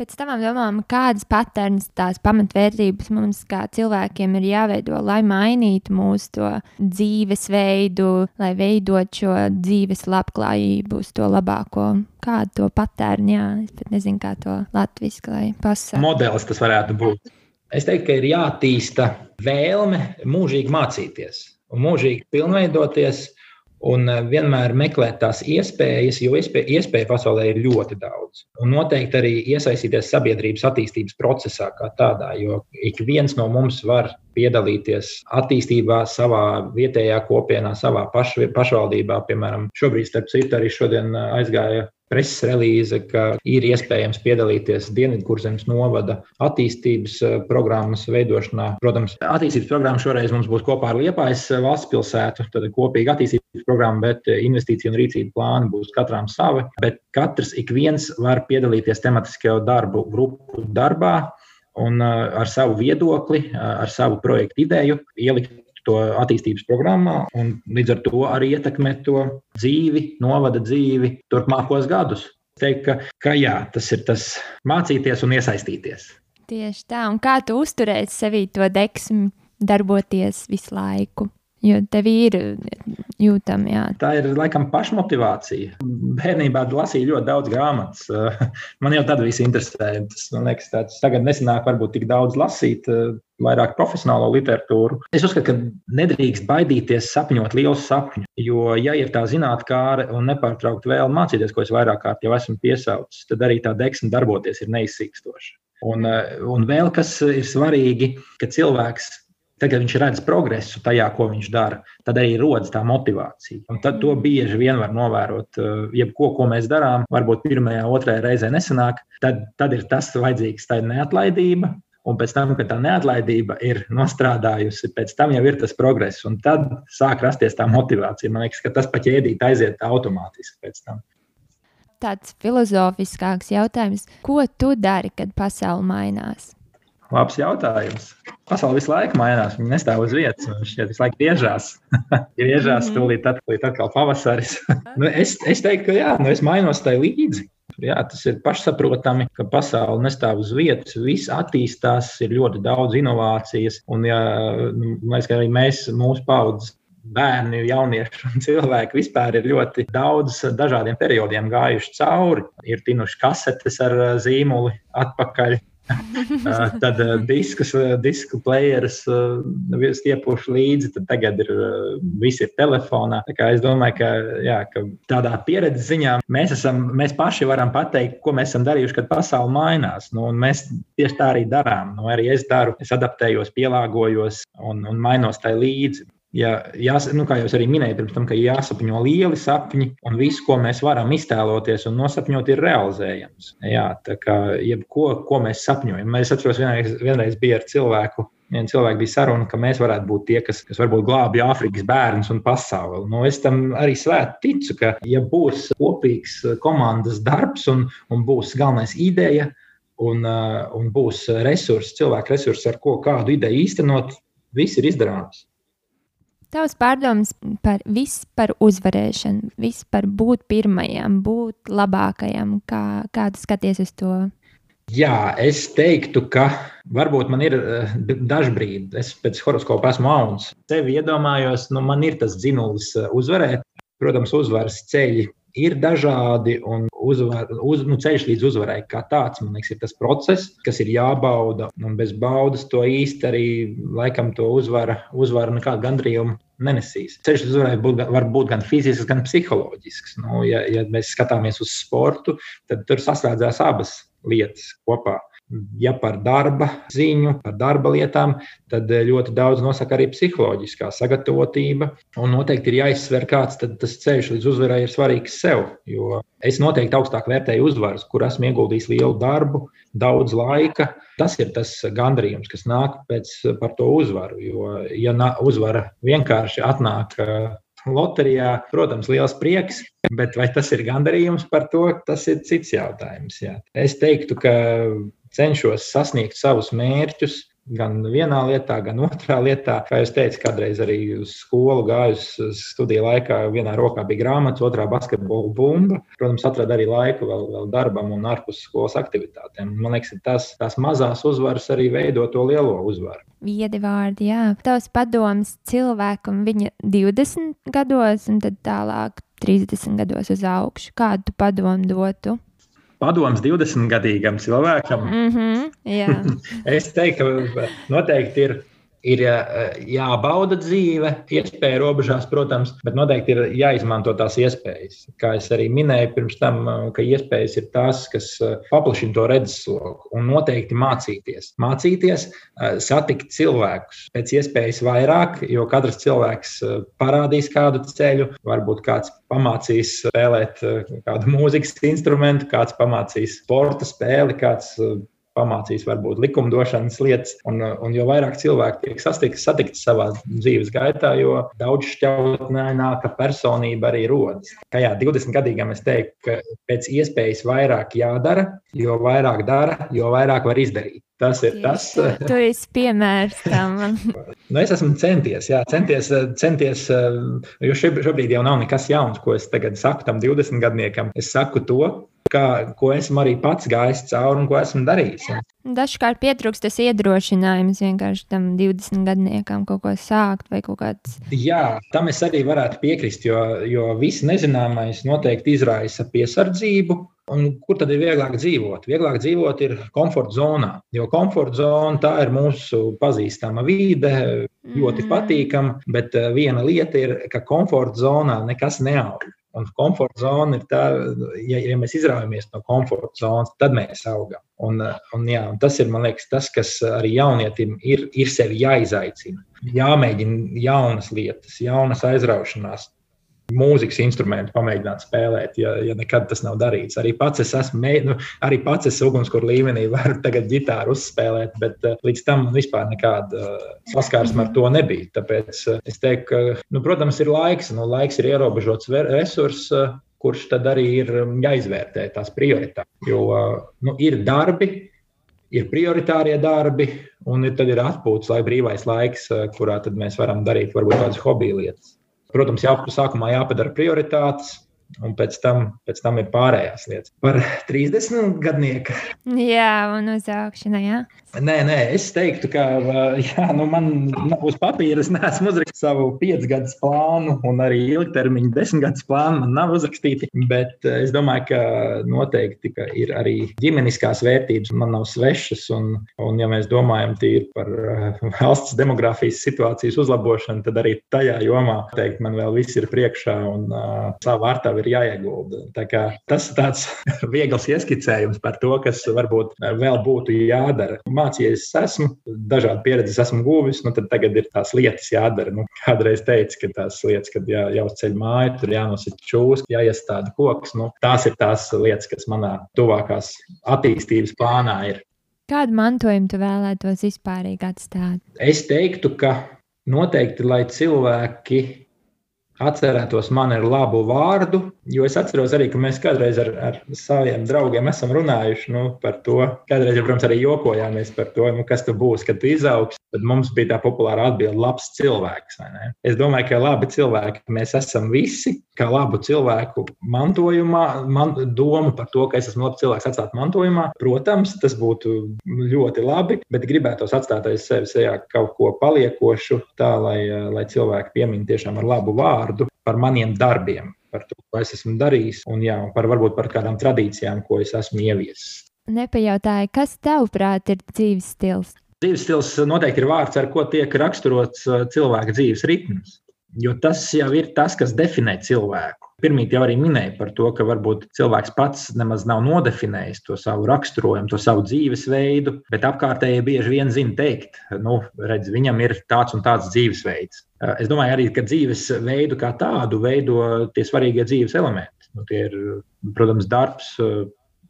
Pēc tam domām, kādas patērnas, tās pamatvērtības mums kā cilvēkiem ir jāveido, lai mainītu mūsu dzīvesveidu, lai veidot šo dzīves labklājību to labāko. Kādu to patērnu, jā, es pat nezinu, kā to latviešu, lai pasakā. Modelis tas varētu būt. Es teiktu, ka ir jātīsta vēlme mūžīgi mācīties un mūžīgi pilnveidoties un eh, vienmēr meklēt tās iespējas, jo iespēja, iespēja pasaulē ir ļoti daudz. Un noteikti arī iesaistīties sabiedrības attīstības procesā kā tādā, jo ik viens no mums var piedalīties attīstībā savā vietējā kopienā, savā paš, pašvaldībā. Piemēram, šobrīd, starp citu, arī šodien eh, aizgāja preses relīze, ka ir iespējams piedalīties Dienvidkurzemes novada attīstības eh, programmas veidošanā. Protams, attīstības programma šoreiz mums būs kopā ar Liepājas eh, valsts pilsētu, tad kopīga attīstības programma, bet eh, investīcija un rīcība plāni būs katram savi. Bet katrs ik viens var piedalīties tematiskajā darbu grupu darbā un ar savu viedokli, ar savu projektu ideju ielikt to attīstības programmā un līdz ar to arī ietekmēt to dzīvi, novada dzīvi turpmākos gadus. Teikt, ka, ka jā, tas ir tas mācīties un iesaistīties. Tieši tā, un kā tu uzturēsi sevī to deksmi, darboties visu laiku? Jo tev ir jūtama. Jā. Tā ir laikam pašmotivācija. Bērnībā lasīju ļoti daudz grāmatas. [LAUGHS] Man jau tad viss interesēja. Tas man liekas, tāds tagad nesanāk varbūt tik daudz lasīt, vairāk profesionālo literatūru. Es uzskatu, ka nedrīkst baidīties sapņot liels sapņus. Jo, ja ir tā zinātnē, un nepārtraukti vēl mācīties, ko es vairāk kārt jau esmu piesaucis, tad arī tā deksme darboties ir neizsīkstoša. Un, un vēl kas ir svarīgi, ka cilvēks Tad, kad viņš redz progresu tajā, ko viņš dara, tad arī rodas tā motivācija. Un tad to bieži vien var novērot. Eh, jebko, ko mēs darām, varbūt pirmajā, otrajā reizē nesanāk, tad, tad ir tas vajadzīgs, tā ir neatlaidība. Un pēc tam, kad tā neatlaidība ir nostrādājusi, pēc tam jau ir tas progress. Un tad sāk rasties tā motivācija. Man liekas, ka tas pa ķēdīt aiziet automātiski pēc tam. Tāds filozofiskāks jautājums. Ko tu dari, kad pasaule mainās? Labs jautājums. Pasaule visu laiku mainās. Viņa nestāv uz vietas. Viņa šeit visu laiku griežās. [LAUGHS] Griežās, mhm. tūlīt, tūlīt atkal pavasaris. [LAUGHS] nu, es, es teiktu, ka jā, nu, es mainos tai līdzi. Jā, tas ir pašsaprotami, ka pasaule nestāv uz vietas. Viss attīstās, ir ļoti daudz inovācijas. Un, ja, nu, mēs, arī mēs, mūsu paudzes bērni, jaunieši un cilvēki vispār ir ļoti daudz dažādiem periodiem gājuši cauri. Ir tinuši kasetes ar zīmoli atpakaļ, [LAUGHS] tad diskus, disku playerus stiepuši līdzi, tad tagad ir viss ir telefonā. Es domāju, ka, jā, ka tādā pieredzes ziņā mēs, esam, mēs paši varam pateikt, ko mēs esam darījuši, kad pasaule mainās. Nu, mēs tieši tā arī darām. Nu, arī es daru, es adaptējos, pielāgojos un, un mainos tai līdzi ja jās, nu, kā jau arī minēju, pirms tam, ka jāsapņo lieli sapņi, un viss, ko mēs varam iztēloties un nosapņot, ir realizējams. Jā, tā kā jebko, ko mēs sapņojam. Es atceros, vienreiz, vienreiz bija ar cilvēku. Viena cilvēka bija saruna, ka mēs varētu būt tie, kas, kas varbūt glābj Āfrikas bērnus un pasauli. Nu, es tam arī svēti ticu, ka, ja būs kopīgs komandas darbs un, un būs galvenais ideja, un, un būs resursi, cilvēku resursi, ar ko kādu ideju īstenot, viss ir izdarāms. Tavs pārdoms par visu par uzvarēšanu, visu par būt pirmajam, būt labākajam, kā, kā tu skaties uz to? Jā, es teiktu, ka varbūt man ir daži brīdi, es pēc horoskopa esmu auns. Sevi iedomājos, nu, man ir tas dzinulis uh, uzvarēt. Protams, uzvaras ceļi ir dažādi, uzvar, uz, nu, ceļš līdz uzvarai kā tāds, man liekas, ir tas process, kas ir jābauda. Un bez baudas to īsti arī laikam to uzvara, uzvara nekādu gandrījumu nenesīs. Ceļš uz uzvarai būt, var būt gan fizisks, gan psiholoģisks. Nu, ja, ja mēs skatāmies uz sportu, tad tur saslēdzās abas lietas kopā. Ja par darba ziņu, par darba lietām, tad eh, ļoti daudz nosaka arī psiholoģiskā sagatavotība. Un noteikti ir jāizsver, kāds tas ceļš līdz uzvarai ir svarīgs sev. Jo es noteikti augstāk vērtēju uzvaras, kur esmu ieguldījis lielu darbu, daudz laika. Tas ir tas gandarījums, kas nāk pēc par to uzvaru. Jo, ja uzvara vienkārši atnāk eh, loterijā, protams, liels prieks, bet vai tas ir gandarījums par to, tas ir cits jautājums. Jā. Es teiktu, ka cenšos sasniegt savus mērķus. Gan vienā lietā, gan otrā lietā. Kā jau teicu, kādreiz arī uz skolu gāju studiju laikā. Vienā rokā bija grāmatas, otrā basketbola bumba. Protams, atradu arī laiku vēl, vēl darbam un ārpus skolas aktivitātēm. Man liekas, tas, tās mazās uzvaras arī veido to lielo uzvaru. Viedi vārdi, jā. Tavs padoms cilvēkam viņa 20 gados un tad tālāk 30 gados uz augšu. Kādu padomu dotu? Padoms 20-gadīgam cilvēkam. Mm -hmm, [LAUGHS] es teiktu, ka noteikti ir ir jābauda dzīve, iespēja robežās, protams, bet noteikti ir jāizmanto tās iespējas. Kā es arī minēju pirms tam, ka iespējas ir tās, kas paplašina to redzesloku un noteikti mācīties. Mācīties, satikt cilvēkus pēc iespējas vairāk, jo katrs cilvēks parādīs kādu ceļu, varbūt kāds pamācīs spēlēt kādu mūzikas instrumentu, kāds pamācīs sporta spēli, kāds pamācīs varbūt likumdošanas lietas, un, un jo vairāk cilvēku tiek sastikts, satikts savā dzīves gaitā, jo daudz šķautnēnāka personība arī rodas. Tajā 20 gadīgam es teiktu, ka pēc iespējas vairāk jādara, jo vairāk dara, jo vairāk var izdarīt. Tas ir tas. [LAUGHS] Tu esi piemērs tam. nu, es esmu centies, jā, centies, centies, jo šobrīd jau nav nekas jauns, ko es tagad saku tam 20 gadniekam. Es saku to, kā, ko esmu arī pats gājis cauri un ko esmu darījis. Dažkārt pietrūkst tas iedrošinājums vienkārši tam 20 gadniekam kaut ko sākt vai kaut kāds. Jā, tam es arī varētu piekrist, jo, jo viss nezināmais noteikti izraisa piesardzību Un kur tad ir vieglāk dzīvot? Vieglāk dzīvot ir komforta zonā, jo komforta zona tā ir mūsu pazīstama vide, ļoti mm. patīkama, bet eh, viena lieta ir, ka komforta zonā nekas neaug. Un komforta zona ir tā, ja, ja mēs izraujamies no komforta zonas, tad mēs augam. Un, eh, un, jā, un tas ir liekas, tas, kas arī jaunietim ir, ir sevi jāizaicina. Jāmēģina jaunas lietas, jaunas aizraušanās, mūzikas instrumentu pamēģināt spēlēt, ja, ja nekad tas nav darīts. Arī pats es esmu, nu, arī pats es ugunskura līmenī varu tagad ģitāru uzspēlēt, bet uh, līdz tam vispār nekāda uh, saskarsme ar to nebija. Tāpēc uh, es teiktu, ka, nu, protams, ir laiks, nu, laiks ir ierobežots resurss. Uh, kurš tad arī ir um, jāizvērtē tās prioritātes. Jo uh, nu, ir darbi, ir prioritārie darbi, un ir, tad ir atpūtas vai brīvais laiks, kurā mēs varam darīt varbūt kādas hobiju lietas. Protams, jā, sākumā jāpadara prioritātes, un pēc tam, pēc tam ir pārējās lietas. Par 30 gadnieku. Jā, un uz augšanu, jā. Nē, nē, es teiktu, ka jā, nu man uz papīra es neesmu uzrakstījis savu piecgadus plānu, un arī ilgtermiņa desmitgadus plānu man nav uzrakstīti. Bet es domāju, ka noteikti ka ir arī ģimeniskās vērtības, man nav svešas. Un, un ja mēs domājam par valsts demogrāfijas situācijas uzlabošanu, tad arī tajā jomā noteikti man vēl viss ir priekšā un uh, savu vārtavu ir jāiegulda. Tas ir tāds [LAUGHS] viegls ieskicējums par to, kas varbūt vēl būtu jādara mācījies, esmu, dažādu pieredzi esmu guvis, nu tad tagad ir tās lietas jādara. Nu, kādreiz teicu, ka tās lietas, kad jā, jāuzceļ māju, tur jānosaka čūskas, jāiestāda koks. Nu, tās ir tās lietas, kas manā tuvākās attīstības plānā ir. Kādu mantojumu tu vēlētos vispārīgi atstāt? Es teiktu, ka noteikti, lai cilvēki atcerētos mani ar labu vārdu. Jo es atceros arī, ka mēs kādreiz ar, ar saviem draugiem esam runājuši nu, par to. Kādreiz, protams, arī jokojāmies par to, nu, kas tu būsi, kad tu izaugs. Tad mums bija tā populāra atbilde, labs cilvēks. Es domāju, ka labi cilvēki mēs esam visi. Kā labu cilvēku mantojumā, man, doma par to, ka es esmu labs cilvēks, atstāt mantojumā. Protams, tas būtu ļoti labi, bet gribētos atstāt aiz sevis kaut ko paliekošu, tā lai, lai cilvēki piemin tiešām ar labu vārdu par maniem darbiem, par to, ko es esmu darījis, un jā, par, varbūt par kādām tradīcijām, ko es esmu ieviesis. Nepajautāju, kas tavuprāt ir dzīves stils? Dzīves stils noteikti ir vārds, ar ko tiek raksturots uh, cilvēka dzīves ritms. Jo tas jau ir tas, kas definē cilvēku. Pirmīt jau arī minēja par to, ka varbūt cilvēks pats nemaz nav nodefinējis to savu raksturojumu, to savu dzīvesveidu, bet apkārtējie bieži vien zina teikt, nu, redz, viņam ir tāds un tāds dzīvesveids. Es domāju arī, ka dzīvesveidu kā tādu veido tie svarīgie dzīves elementi. Nu, tie ir, protams, darbs,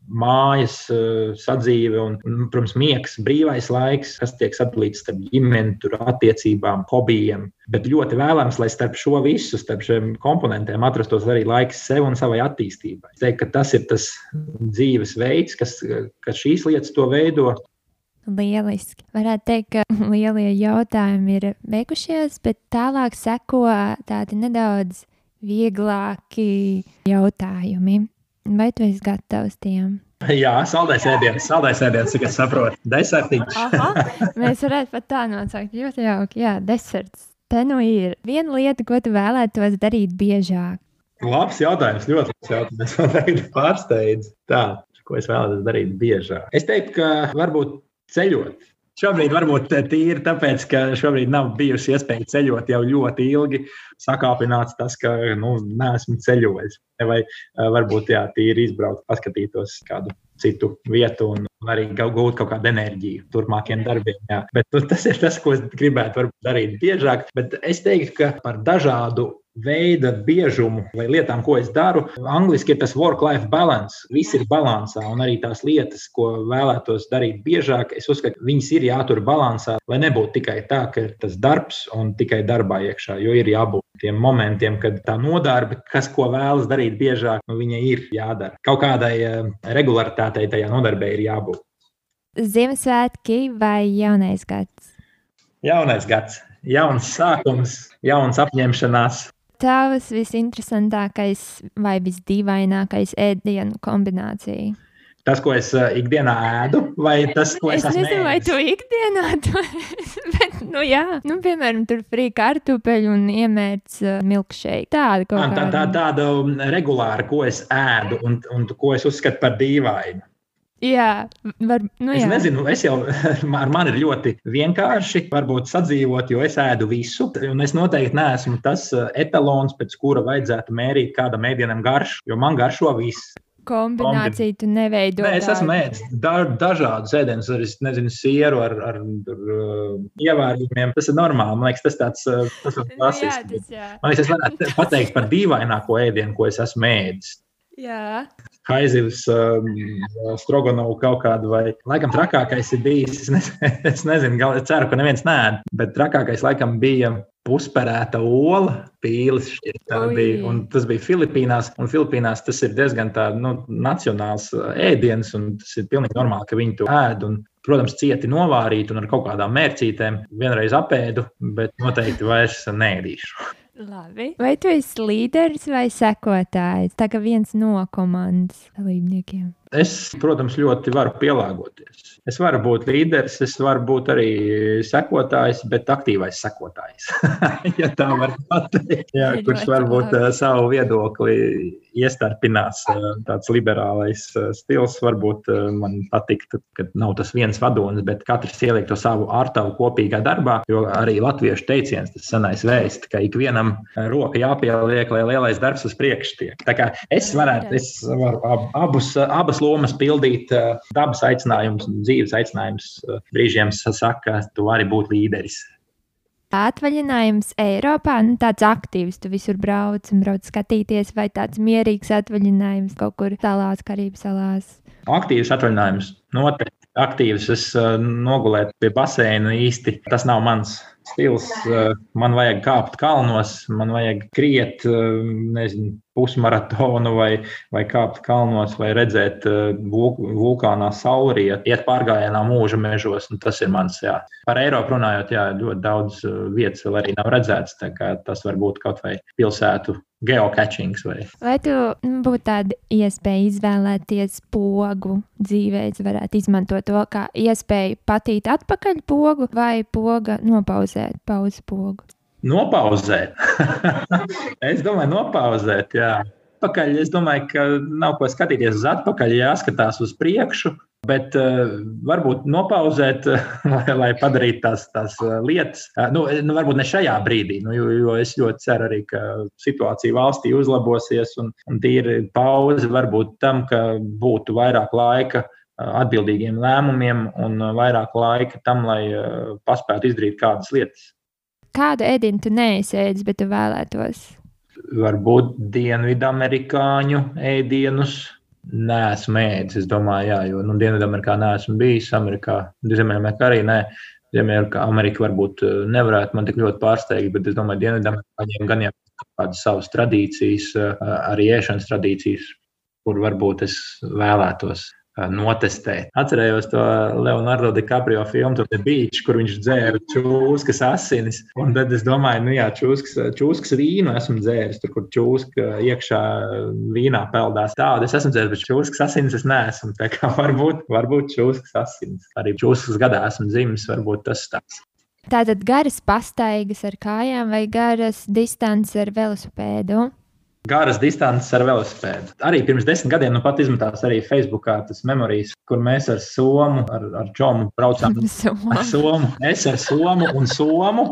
mājas, eh, sadzīve un, protams, miegs, brīvais laiks, kas tiek sadalīts starp ģimeni, attiecībām, hobijiem. Bet ļoti vēlams, lai starp šo visu, starp šiem komponentiem atrastos arī laiks sev un savai attīstībai. Es teiktu, ka tas ir tas dzīves veids, kas, kas šīs lietas to veido. Lieliski. Varētu teikt, ka [LAUGHS] lielie jautājumi ir beigušies, bet tālāk seko tādi nedaudz vieglāki jautājumi. Vai tu esi gatavs tiem? Jā, saldais ēdiens, saldais ēdiens, cik es saprotu. Desertiņš. Mēs varētu pat tā nosaukt. Ļoti jauki, jā, deserts. Te nu ir viena lieta, ko tu vēlētos darīt biežāk. Labs jautājums, ļoti labs jautājums. Man tagad pārsteidz tā, ko es vēlētos darīt biežāk. Es teiktu, ka varbūt ceļot. Šobrīd varbūt tīri tāpēc, ka šobrīd nav bijusi iespēja ceļot jau ļoti ilgi. Sakāpināts tas, ka nu, neesmu ceļojis. Vai varbūt jā, tīri izbraukt, paskatītos kādu citu vietu un arī gūt kaut kādu enerģiju turpmākiem darbiem. Jā. Bet nu, tas ir tas, ko es gribētu darīt biežāk. Bet es teiktu, ka par dažādu veida biežumu vai lietām, ko es daru. Angliski ir tas work-life balance. Viss ir balansā, un arī tās lietas, ko vēlētos darīt biežāk, es uzskatu, ka viņas ir jātur balansā, lai nebūtu tikai tā, ka ir tas darbs un tikai darbā iekšā, jo ir jābūt tiem momentiem, kad tā nodarbe, kas ko vēlas darīt biežāk, nu, viņa ir jādara. Kaut kādai uh, regularitātei tajā nodarbē ir jābūt. Ziemassvētki vai jaunais gads? Jaunais gads, jauns sākums, jauns apņemšanās tavs visinteresantākais vai visdīvainākais ēdienu kombinācija? Tas, ko es uh, ikdienā ēdu, vai tas, ko es, es nezinu, vai tu ikdienā [LAUGHS] to bet, nu, jā, nu, piemēram, tur frī kartupeļu un iemērts uh, milkšēju. Tāda. Tā, tā, tāda um, regulāra, ko es ēdu un, un ko es uzskatu par dīvainu. Jā, var, nu jā. Es nezinu, es jau [LAUGHS] ar mani ir ļoti vienkārši varbūt sadzīvot, jo es ēdu visu. Un es noteikti neesmu tas uh, etalons, pēc kura vajadzētu mērīt kādam ēdienam garšu, jo man garšo viss. Kombināciju tu neveido. Nē, es esmu ēdis da, dažādus ēdienus, ar, nezinu, sieru, ar, ar, ar uh, ievērojumiem. Tas ir normāli. Man liekas, tas, tāds, uh, tas ir klasisks. Man liekas, es varētu pateikt par dīvaināko ēdienu, ko es esmu ēdis. Jā. Haizivs, um, Stroganovu kaut kādu, vai laikam trakākais ir bijis. Es, ne, [LAUGHS] es nezinu, gal, ceru, ka neviens nē, bet trakākais laikam bija pusperēta ola, pīlis. Bija, tas bija Filipīnās, un Filipīnās tas ir diezgan tāds nu, nacionāls uh, ēdiens, un tas ir pilnīgi normāli, ka viņi to ēd. Un, protams, cieti novārīt un ar kaut kādām mērcītēm vienreiz apēdu, bet noteikti vairs neēdīšu. [LAUGHS] Labi. Vai tu esi līderis vai sekotājs? Tā kā viens no komandas dalībniekiem. Es, protams, ļoti varu pielāgoties. Es varu būt līderis, es varu būt arī sekotājs, bet aktīvais sekotājs. [LAUGHS] ja tā var pateikt, Jā, kurš varbūt uh, savu viedokli iestarpinās. Uh, tāds liberālais uh, stils varbūt uh, man patiktu, ka nav tas viens vadonis, bet katrs ieliek to savu ārtavu kopīgā darbā. Jo arī latviešu teiciens, tas senais vēsts, ka ikvienam roka jāpieliek, lai lielais darbs uz priekšu tiek. Tā kā es varētu, es varu ab, abus, abas lomas pildīt, dabas aicinājums un dzīves aicinājums brīžiem saka, tu vari būt līderis. Atvaļinājums Eiropā, nu, tāds aktīvs, tu visur brauc un brauc skatīties, vai tāds mierīgs atvaļinājums kaut kur salās, Karību salās. Aktīvs atvaļinājums, noteikti. Aktīvs, es uh, nogulēju pie baseina īsti. Tas nav mans stils. Uh, man vajag kāpt kalnos, man vajag kriet, uh, nezinu, pusmaratonu vai, vai kāpt kalnos, vai redzēt uh, vulkānā saulriet, iet pārgājienā mūža mežos. Tas ir mans, jā. Par Eiropu runājot, jā, ļoti daudz uh, vietas vēl arī nav redzētas. Tas var būt kaut vai pilsētu geocaching. Vai, vai tu būtu tāda iespēja izvēlēties pogu dzīvē, varētu izmantot to kā iespēju patīt atpakaļ pogu vai poga nopauzēt pauzi pogu? Nopauzēt. [LAUGHS] es domāju, nopauzēt. Jā. Pakaļ, es domāju, ka nav ko skatīties uz atpakaļ, jāskatās uz priekšu. Bet uh, varbūt nopauzēt, [LAUGHS] lai, lai padarītu tās, tās eh, lietas. Uh, nu, nu, varbūt ne šajā brīdī, nu, jo, jo es ļoti ceru arī, ka situācija valstī uzlabosies un, un tīri pauze varbūt tam, ka būtu vairāk laika atbildīgiem lēmumiem un vairāk laika tam, lai paspētu izdarīt kādas lietas. Kādu ēdienu tu neesēdzi, bet tu vēlētos? Varbūt dienvidamerikāņu ēdienus. Nē, esmu ēdis. Es domāju, jā, jo nu, Dienvidamerikā neesmu bijis. Amerikā, Ziemeļamerikā arī nē. Ziemeļamerika varbūt eh, nevarētu man tik ļoti pārsteigt, bet es domāju, Dienvidamerikāņiem gan jau kādas savas tradīcijas, eh, arī ēšanas tradīcijas, kur varbūt es vēlētos notestēt. Atcerējos to Leonardo DiCaprio filmu, The Beach, kur viņš dzēra čūskas asinis. Un tad es domāju, nu jā, čūskas, čūskas vīnu esmu dzēris, tur, kur čūska iekšā vīnā peldās. Tādu es esmu dzēris, bet čūskas asinis es neesmu. Tā kā [LAUGHS] varbūt, varbūt čūskas asinis. Arī čūskas gadā esmu dzimis, varbūt tas tāds. Tātad garas pastaigas ar kājām vai garas distances ar velosipēdu? Garas distances ar velosipēdu. Arī pirms desmit gadiem, nu pat izmetās arī Facebookā tas memorijas, kur mēs ar Somu, ar, ar Džomu braucām. [LAUGHS] ar Somu. Es ar Somu un Somu.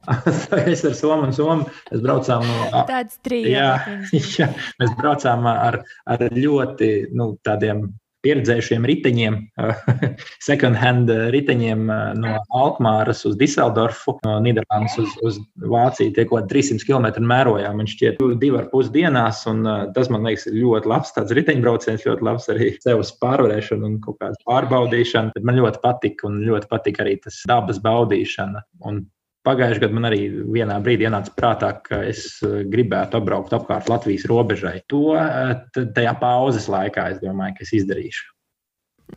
[LAUGHS] es ar Somu un Somu. Mēs braucām no tādas trīs. Jā, [LAUGHS] jā, mēs braucām ar, ar ļoti nu, tādiem pieredzējušiem riteņiem, [LAUGHS] second hand riteņiem eh, no Alkmāras uz Diseldorfu, no Nīderlandes uz, uz Vāciju. Tie kaut kādi 300 km mērojām, man šķiet, divi ar pus dienās. Un, eh, tas man liekas, ir ļoti labs tāds riteņbrauciens, ļoti labs arī sevis pārvarēšana un kaut kāda pārbaudīšana. Man ļoti patika un ļoti patika arī tas dabas baudīšana. Un Pagājušajā gadā man arī vienā brīdī ienāca prātā, ka es eh, gribētu apbraukt apkārt Latvijas robežai. To eh, tajā pauzes laikā es domāju, ka es izdarīšu.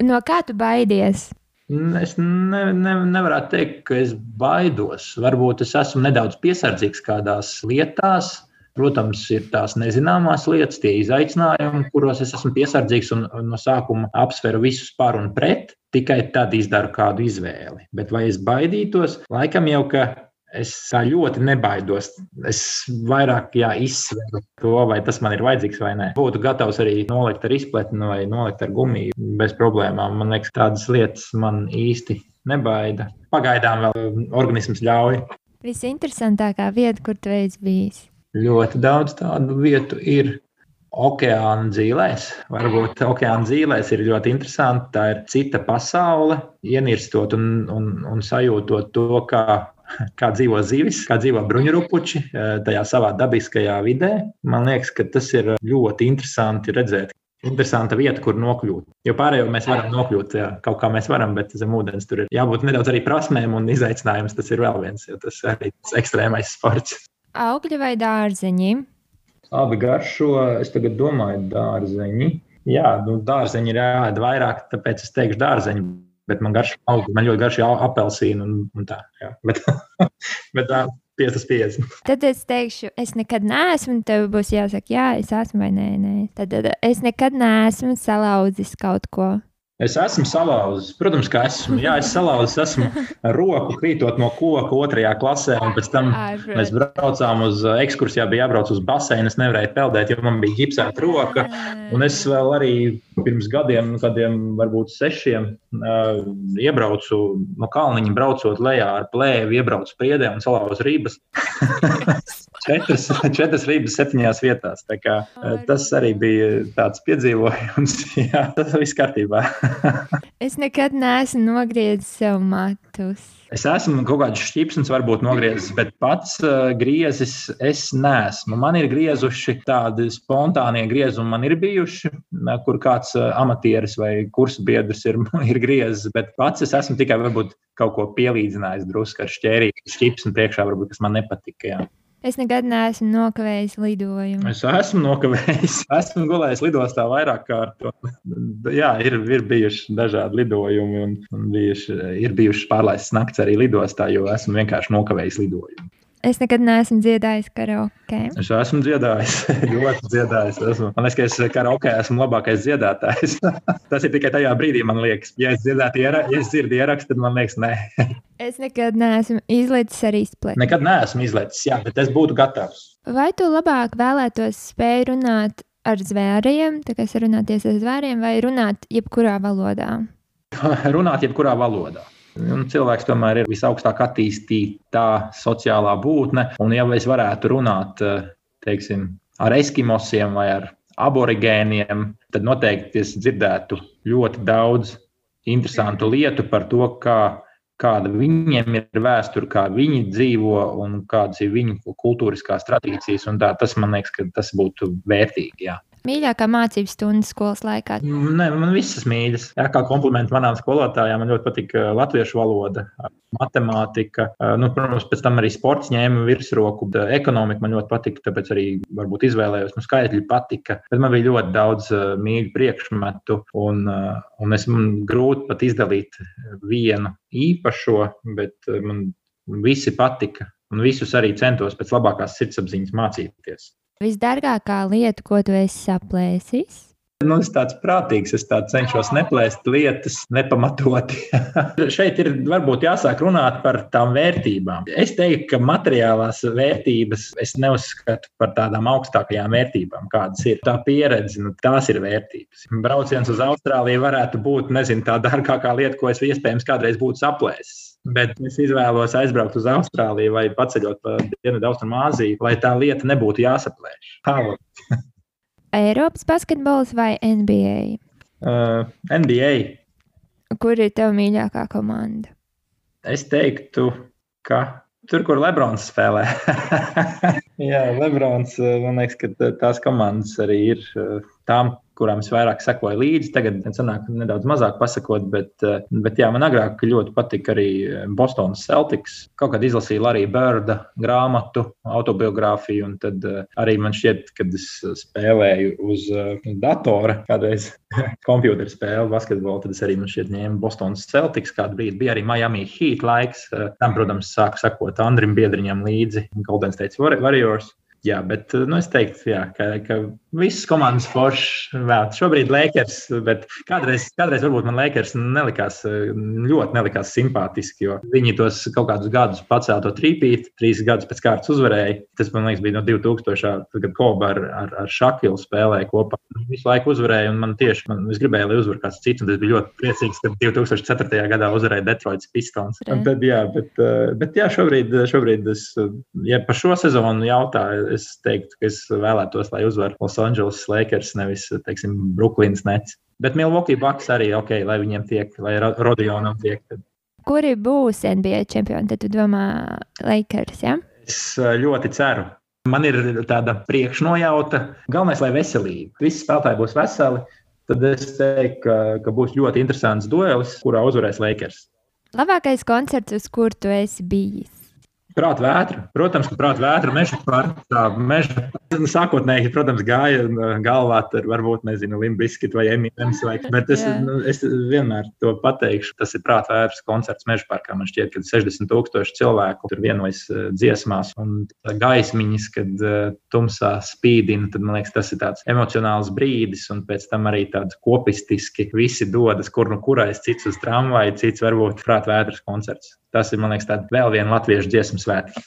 No kā tu baidies? Es ne, ne, nevaru teikt, ka es baidos. Varbūt es esmu nedaudz piesardzīgs kādās lietās. Protams, ir tās nezināmās lietas, tie izaicinājumi, kuros es esmu piesardzīgs un no sākuma apsveru visus par un pret tikai tad izdaru kādu izvēli. Bet vai es baidītos? Laikam jau, ka es tā ļoti nebaidos. Es vairāk izsveru to, vai tas man ir vajadzīgs vai nē. Būtu gatavs arī nolikt ar izpletni vai nolikt ar gumiju bez problēmām. Man liekas, tādas lietas man īsti nebaida. Pagaidām vēl organisms ļauj. Visinteresantākā vieta, kur tu esi bijis? Ļoti daudz tādu vietu ir okeāna dzīvēs. Varbūt okeāna dzīvēs ir ļoti interesanti. Tā ir cita pasaule, ienirstot un, un, un sajūtot to, kā, kā dzīvo zivis, kā dzīvo bruņurupuči eh, tajā savā dabiskajā vidē. Man liekas, ka tas ir ļoti interesanti redzēt. Interesanta vieta, kur nokļūt. Jo pārējo mēs varam nokļūt, jā, kaut kā mēs varam, bet zem ūdens tur ir jābūt nedaudz arī prasmēm un izaicinājums. Tas ir vēl viens, jo tas ir arī ekstrēmais sports. Augļi vai dārzeņi? Abi garšo, es tagad domāju, dārzeņi. Jā, nu, dārzeņi ir jāēd vairāk, tāpēc es teikšu dārzeņi. Bet man, garš, man ļoti garšo apelsīnu un, un tā. Jā. Bet, [LAUGHS] bet tā, 5 uz 5. Tad es teikšu, es nekad neesmu, un tev būs jāsaka, jā, es esmu vai nē, nē. Tad, tad es nekad neesmu salauzis kaut ko. Es esmu salauzis. Protams, ka esmu. Jā, es salauzis esmu [LAUGHS] roku krītot no koka otrajā klasē. Un pēc tam mēs braucām uz ekskursiju, bija jābrauc uz baseinu. Es nevarēju peldēt, jo man bija ģipsēta roka. Un es vēl arī pirms gadiem, kādiem varbūt sešiem, uh, iebraucu no kalniņa, braucot lejā ar plēvi, iebraucu priedē un salauzu rības. [LAUGHS] četras, četras rības septiņās vietās. Kā, tas arī bija tāds piedzīvojums. [LAUGHS] Jā, tas viss kārtībā. [LAUGHS] es nekad neesmu nogriezis sev matus. Es esmu kaut kādas šķipsnes, varbūt nogriezis, bet pats uh, griezis es neesmu. Man ir griezuši tādi spontānie griezumi, man ir bijuši, kur kāds uh, amatieris vai kursu biedrs ir, [LAUGHS] ir griezis, bet pats es esmu tikai varbūt kaut ko pielīdzinājis drusku ar šķērīgu šķipsni priekšā, varbūt, kas man nepatika. Jā. Es nekad neesmu nokavējis lidojumu. Es esmu nokavējis. [LAUGHS] Esmu gulējis lidostā vairāk kārt. Jā, ir, ir bijuši dažādi lidojumi, un, un bijuši, ir bijušas pārlaistas nakts arī lidostā, jo esmu vienkārši nokavējis lidojumu. Es nekad neesmu dziedājis karaoke. Es esmu dziedājis, [LAUGHS] ļoti dziedājis. Esmu. Man liekas, ka es karaoke esmu labākais dziedātājs. [LAUGHS] Tas ir tikai tajā brīdī, man liekas. Ja es iera, ja es dzirdu ierakstu, tad man liekas, nē. [LAUGHS] es nekad neesmu izlaicis ar izpletu. Nekad neesmu izlaicis, jā, bet es būtu gatavs. Vai tu labāk vēlētos spēju runāt ar zvēriem, tā kā sarunāties ar zvēriem, vai runāt jebkurā valodā? runāt jebkurā valodā. Un cilvēks tomēr ir visaugstāk attīstītā sociālā būtne. Un, ja es varētu runāt eh, teiksim, ar eskimosiem vai ar aborigēniem, tad noteikti es dzirdētu ļoti daudz interesantu lietu par to, kā, kāda viņiem ir vēsture, kā viņi dzīvo un kādas ir viņu kultūriskās tradīcijas. Tā, tas man liekas, ka tas būtu vērtīgi. Jā. Mīļākā mācību stunda skolas laikā? Nē, man visas mīļas. Jā, kā komplimenti manām skolotājām, man ļoti patīk uh, latviešu valoda, matemātika. Nu, protams, pēc tam arī sports ņēma virsroku. Ekonomika man ļoti patika, tāpēc arī varbūt izvēlējos. Nu, skaitļi patika, bet man bija ļoti daudz mīļu priekšmetu, un, un es man grūti pat izdalīt vienu īpašo, bet man visi patika. Un visus arī centos pēc labākās sirdsapziņas mācīties. Visdārgākā lieta, ko tu esi saplēsis? Nu, es tāds prātīgs, es tā cenšos neplēst lietas nepamatoti. [LAUGHS] Šeit ir varbūt jāsāk runāt par tām vērtībām. Es teiktu, ka materiālās vērtības es neuzskatu par tādām augstākajām vērtībām, kādas ir. Tā pieredze, nu, tās ir vērtības. Brauciens uz Austrāliju varētu būt, nezinu, tā dārgākā lieta, ko es iespējams kādreiz būtu saplēsis. Bet es izvēlos aizbraukt uz Austrāliju vai paceļot pa Dienvidu Austrumāziju, lai tā lieta nebūtu jāsaplēš. [LAUGHS] Eiropas basketbols vai NBA? Uh, NBA. Kur ir tava mīļākā komanda? Es teiktu, ka tur, kur Lebrons spēlē. [LAUGHS] Jā, Lebrons, man liekas, ka tās komandas arī ir uh, tām, kurām es vairāk sekoju līdzi. Tagad sanāk nedaudz mazāk pasakot, bet, eh, bet jā, man agrāk ļoti patika arī Bostonas Celtics. Kaut kad izlasīju Larija Bērda grāmatu, autobiogrāfiju, un tad eh, arī man šķiet, kad es spēlēju uz eh, datora, kādreiz [LAUGHS] kompjuteru spēli basketbolu, tad es arī man šķiet ņēmu Bostonas Celtics kādu brīdi. Bija arī Miami Heat laiks. Tam, protams, sāku sekot Andrim Biedriņam līdzi Golden State Warriors. Jā, bet nu, es teiktu, jā, ka, ka visas komandas foršas vēl. Šobrīd Lakers, bet kādreiz, kādreiz varbūt man Lakers nelikās, ļoti nelikās simpātiski, jo viņi tos kaut kādus gadus pacēla to trīpīt, trīs gadus pēc kārtas uzvarēja. Tas, man liekas, bija no 2000. kad Koba ar, ar, ar Šakilu spēlēja kopā. Visu laiku uzvarēja, un man tieši, man, es gribēju, lai uzvar kāds cits, un es biju ļoti priecīgs, ka 2004. gadā uzvarēja Detroits Pistons. Un tad, jā, bet, bet jā, šobrīd, šobrīd es, ja par šo sezonu jautāju, es teiktu, ka es vēlētos, lai uzvarētu Los Angeles Lakers, nevis, teiksim, Brooklyns Nets. Bet Milwaukee Bucks arī ok, lai viņiem tiek, lai Rodionam tiek. Tad. Kuri būs NBA čempioni? Tad tu domā Lakers, ja? Es ļoti ceru. Man ir tāda priekšnojauta. Galvenais, lai veselība. Visi spēlētāji būs veseli. Tad es teiktu, ka, ka būs ļoti interesants duelis, kurā uzvarēs Lakers. Labākais koncerts, uz kuru tu esi bijis? Prāta vētra. Protams, ka prāta vētra meža pārstāvja meža. Sākotnēji, protams, gāja galvā ar varbūt, nezinu, limbiskit vai emīlēms, bet es, nu, es vienmēr to pateikšu. Tas ir prāta vētras koncerts meža parkā. Man šķiet, ka 60 tūkstoši cilvēku tur vienojas dziesmās un gaismiņas, kad tumsā spīdina, tad man liekas, tas ir tāds emocionāls brīdis un pēc tam arī tāds kopistiski visi dodas, kur nu kurais cits uz tramvaju, cits varbūt prāta vētras koncerts. Tas ir, man liekas, tāds vēl viena latviešu dziesmu svētki.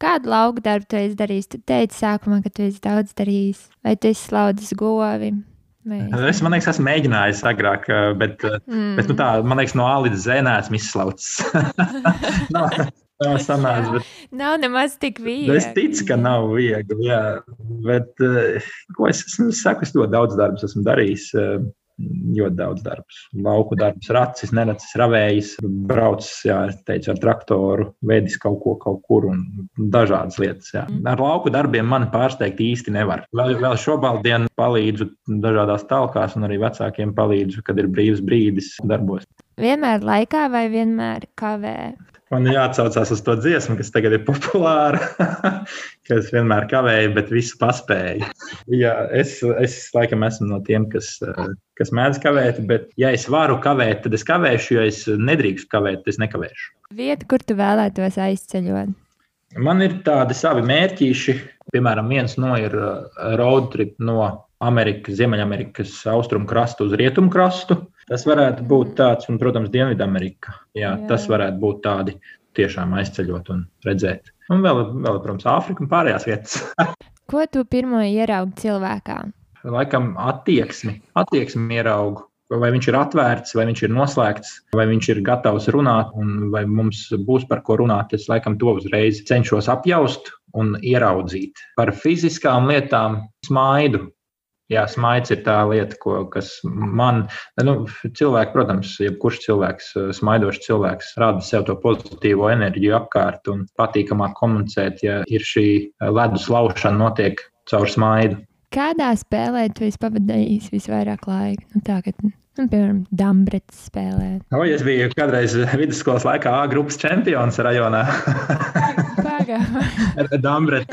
Kādu lauku darbu tu esi darījis? Tu teici sākumā, ka tu esi daudz darījis. Vai tu esi slaudzis govi? Es, man liekas, esmu mēģinājis agrāk, bet, mm. bet nu tā, man liekas, no A līdz Z neesmu izslaucis. [LAUGHS] nav, nav sanācis, bet... nav nemaz tik viegli. Es ticu, ka nav viegli, jā. Bet, ko es, es, es saku, es ļoti daudz darbus esmu darījis ļoti daudz darbus. Lauku darbus, racis, neracis, ravējis, braucis, jā, teicu, ar traktoru, vedis kaut ko kaut kur un dažādas lietas. Jā. Mm. Ar lauku darbiem man pārsteigt īsti nevar. Vēl, vēl šobrīd palīdzu dažādās talkās un arī vecākiem palīdzu, kad ir brīvs brīdis darbos. Vienmēr laikā vai vienmēr kavē? Man jāatcaucās uz to dziesmu, kas tagad ir populāra, [LAUGHS] ka es vienmēr kavēju, bet visu paspēju. Jā, es, es laikam esmu no tiem, kas, kas mēdz kavēt, bet, ja es varu kavēt, tad es kavēšu, ja es nedrīkstu kavēt, tad es nekavēšu. Vieta, kur tu vēlētos aizceļot? Man ir tādi savi mērķīši. Piemēram, viens no ir road trip no Amerikas, Ziemeļamerikas austrumu krastu uz rietumu krastu. Tas varētu būt tāds, un, protams, Dienvidamerika. Jā, jā. Tas varētu būt tādi tiešām aizceļot un redzēt. Un vēl, vēl protams, Āfrika un pārējās vietas. [LAUGHS] Ko tu pirmo ieraugi cilvēkā? Laikam attieksmi, attieksmi ieraugu. Vai viņš ir atvērts, vai viņš ir noslēgts, vai viņš ir gatavs runāt, un vai mums būs par ko runāt. Es laikam to uzreiz cenšos apjaust un ieraudzīt. Par fiziskām lietām smaidu Jā, smaids ir tā lieta, ko, kas man, nu, cilvēki, protams, jebkurš cilvēks, smaidošs cilvēks, rada sev to pozitīvo enerģiju apkārt un patīkamāk komunicēt, ja ir šī ledus laušana notiek caur smaidu. Kādā spēlē tu esi pavadījis visvairāk laika? Nu, tā, kad Un, piemēram, Dāmbrets spēlē. O, es biju kādreiz vidusskolas laikā A grupas čempions rajonā. [LAUGHS] Dāmbret,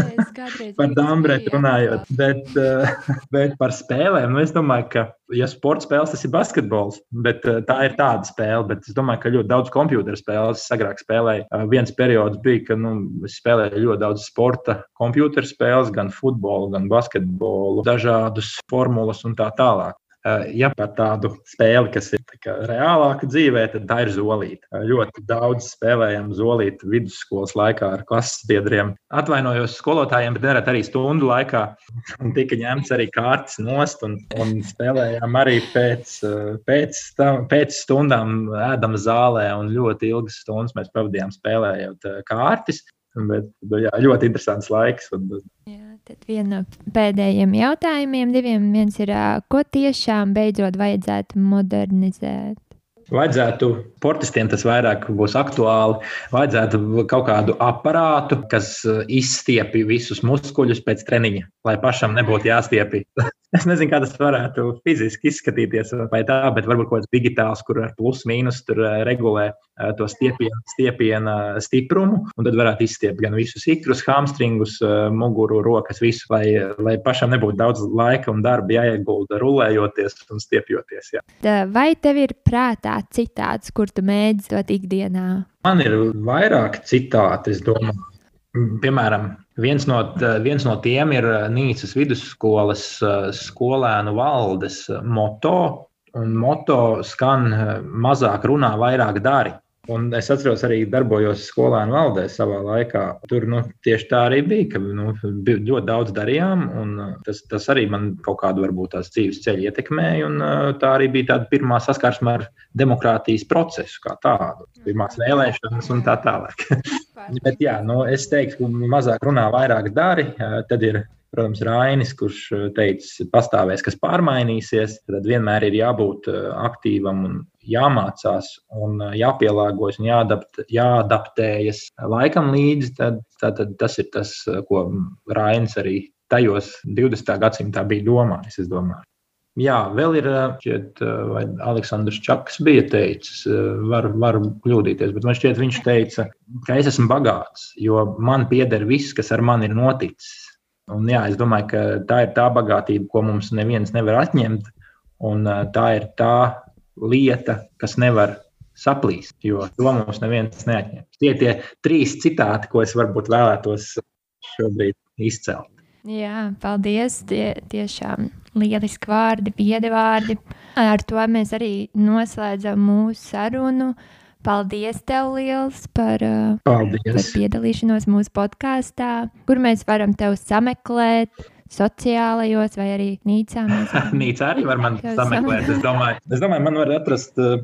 par Dāmbretu runājot. Bet, eh, bet par spēlēm, nu, es domāju, ka, ja sports spēles, tas ir basketbols. Bet eh, tā ir tāda spēle. Bet es domāju, ka ļoti daudz computeru spēles es agrāk spēlēju. Eh, viens periods bija, ka nu, es spēlēju ļoti daudz sporta computeru spēles, gan futbolu, gan basketbolu, dažādus formulas un tā tālāk. Eh, ja par tādu spēli, kas ir reālāka dzīvē, tad tā ir zolīte. Eh, ļoti daudz spēlējām zolīti vidusskolas laikā ar klases biedriem. Atvainojos skolotājiem, bet nerad arī stundu laikā. [LAUGHS] Un tika ņemts arī kārtas nost un, un spēlējām arī pēc, eh, pēc, pēc stundām ēdam zālē ļoti ilgas stundas mēs pavadījām spēlējot kārtas. Bet, jā, ļoti interesants laiks. Un, jā. Tad viena no pēdējiem jautājumiem, diviem, viens ir, ko tiešām beidzot vajadzētu modernizēt? Vajadzētu sportistiem tas vairāk būs aktuāli. Vajadzētu kaut kādu aparātu, kas izstiepja visus muskuļus pēc treniņa, lai pašam nebūtu jāstiepja. [LAUGHS] Es nezinu, kā tas varētu fiziski izskatīties, vai tā, bet varbūt kaut kāds digitāls, kur ar plus mīnus tur eh, regulē eh, to stiepienu, stiepiena stiprumu, un tad varētu izstiept gan visus ikrus, hamstringus, eh, muguru, rokas, visu, lai, lai pašam nebūtu daudz laika un darba jāiegulda rulējoties un stiepjoties. Jā. Vai tev ir prātā citāts, kur tu mēdz dot ikdienā? Man ir vairāk citāti, es domāju. Piemēram, viens no, viens no tiem ir Nīcas vidusskolas skolēnu valdes moto. Un moto skan mazāk runā, vairāk dari. Un es atceros, arī darbojos skolēnu valdē savā laikā. Tur nu, tieši tā arī bija, ka nu, ļoti daudz darījām. Tas, tas arī man kaut kādu varbūt tās dzīves ceļu ietekmēja. Un, tā arī bija tāda pirmā saskarsme ar demokrātijas procesu kā tādu. Pirmās vēlēšanas un tā tālāk. [LAUGHS] Bet jā, nu, es teiktu, ka mazāk runā, vairāk dari. Tad ir protams, Rainis, kurš teica, pastāvēs, kas pārmainīsies, tad vienmēr ir jābūt aktīvam un jāmācās un jāpielāgojas un jāadapt, jāadaptējas laikam līdzi, tad, tad, tad tas ir tas, ko Rainis arī tajos 20. gadsimtā bija domājis. Jā, vēl ir, šķiet, vai Aleksandrs Čakas bija teicis, var, var kļūdīties, bet man šķiet, viņš teica, ka es esmu bagāts, jo man pieder viss, kas ar mani ir noticis. Un jā, es domāju, ka tā ir tā bagātība, ko mums neviens nevar atņemt, un tā ir tā lieta, kas nevar saplīst, jo to mums neviens neatņem. Tie ir tie trīs citāti, ko es varbūt vēlētos šobrīd izcelt. Jā, paldies. Tie tiešām lieliski vārdi, viedi vārdi. Ar to mēs arī noslēdzam mūsu sarunu. Paldies, tev liels par, paldies. par piedalīšanos mūsu podkāstā, kur mēs varam tevi sameklēt sociālajos vai arī Nīcā. [LAUGHS] Nīcā arī var man sameklēt. Es domāju, es domāju, man var atrast uh,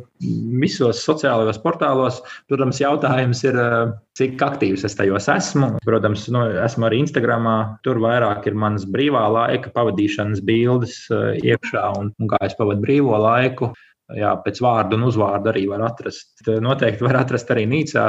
visos sociālajos portālos. Protams, jautājums ir, uh, cik aktīvs es tajos esmu. Protams, nu, esmu arī Instagramā. Tur vairāk ir manas brīvā laika pavadīšanas bildes iekšā un, un kā es pavadu brīvo laiku. Jā, pēc vārdu un uzvārdu arī var atrast. Noteikti var atrast arī Nīcā.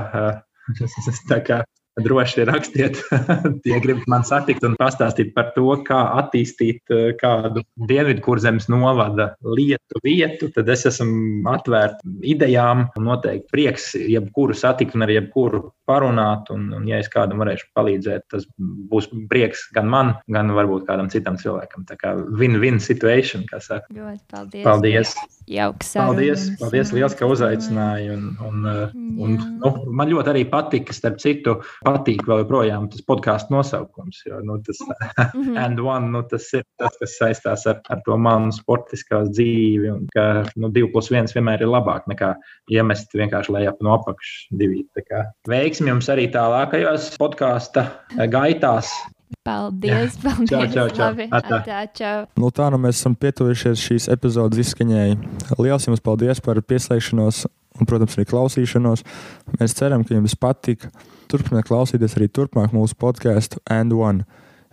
[LAUGHS] Tā kā droši rakstiet, [LAUGHS] ja gribat man satikt un pastāstīt par to, kā attīstīt eh, kādu Dienvidkurzemes novada lietu vietu, tad es esmu atvērts idejām un noteikti prieks jebkuru satikt un ar jebkuru parunāt. Un, un ja es kādam varēšu palīdzēt, tas būs prieks gan man, gan varbūt kādam citam cilvēkam. Tā kā win-win situation, kā saka. Ļoti paldies. Paldies. Jauks. Paldies, paldies liels, ka uzaicināji. Un, un, eh, un, nu, man ļoti arī patika, starp citu, patīk vēl joprojām tas podkāstu nosaukums. Jo, nu, tas, mhm. [LAUGHS] and one, nu, tas ir tas, kas saistās ar, ar to manu sportiskā dzīvi. Un ka nu, divi plus viens vienmēr ir labāk nekā iemest vienkārši lejā no apakšas divi. Veiksmi jums arī tālākajos podkāstu gaitās. Paldies, paldies. Čau, čau, čau. Labi, atā, čau. Nu, tā nu mēs esam pietuvušies šīs epizodes izskaņai. Lielas jums paldies par pieslēgšanos un, protams, arī klausīšanos. Mēs ceram, ka jums patika. Turpiniet klausīties arī turpmāk mūsu podkāstu And One.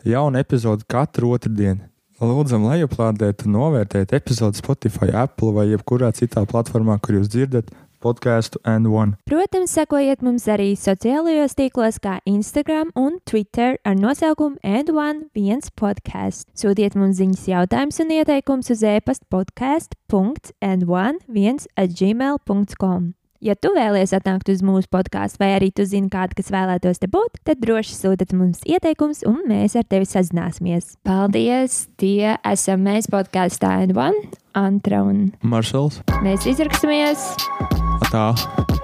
Jauna epizode katru otrdienu. Lūdzam, lejuplādēt un novērtēt epizodi Spotify, Apple vai jebkurā citā platformā, kur jūs dzirdat podkāstu and one. Protams, sekojiet mums arī sociālajos tīklos, kā Instagram un Twitter ar nosaukumu and one viens podkāsts. Sūtiet mums ziņas, jautājumus un ieteikumus uz e-pasta podkāstu.and1 at gmail.com. Ja tu vēlies atnākt uz mūsu podkāstu, vai arī tu zini kādu, kas vēlētos te būt, tad droši sūtiet mums ieteikumus, un mēs ar tevi sazināsimies. Paldies! Tie esam mēs podkāstā N1, Antra un Maršals. Mēs izraksimies! Tā.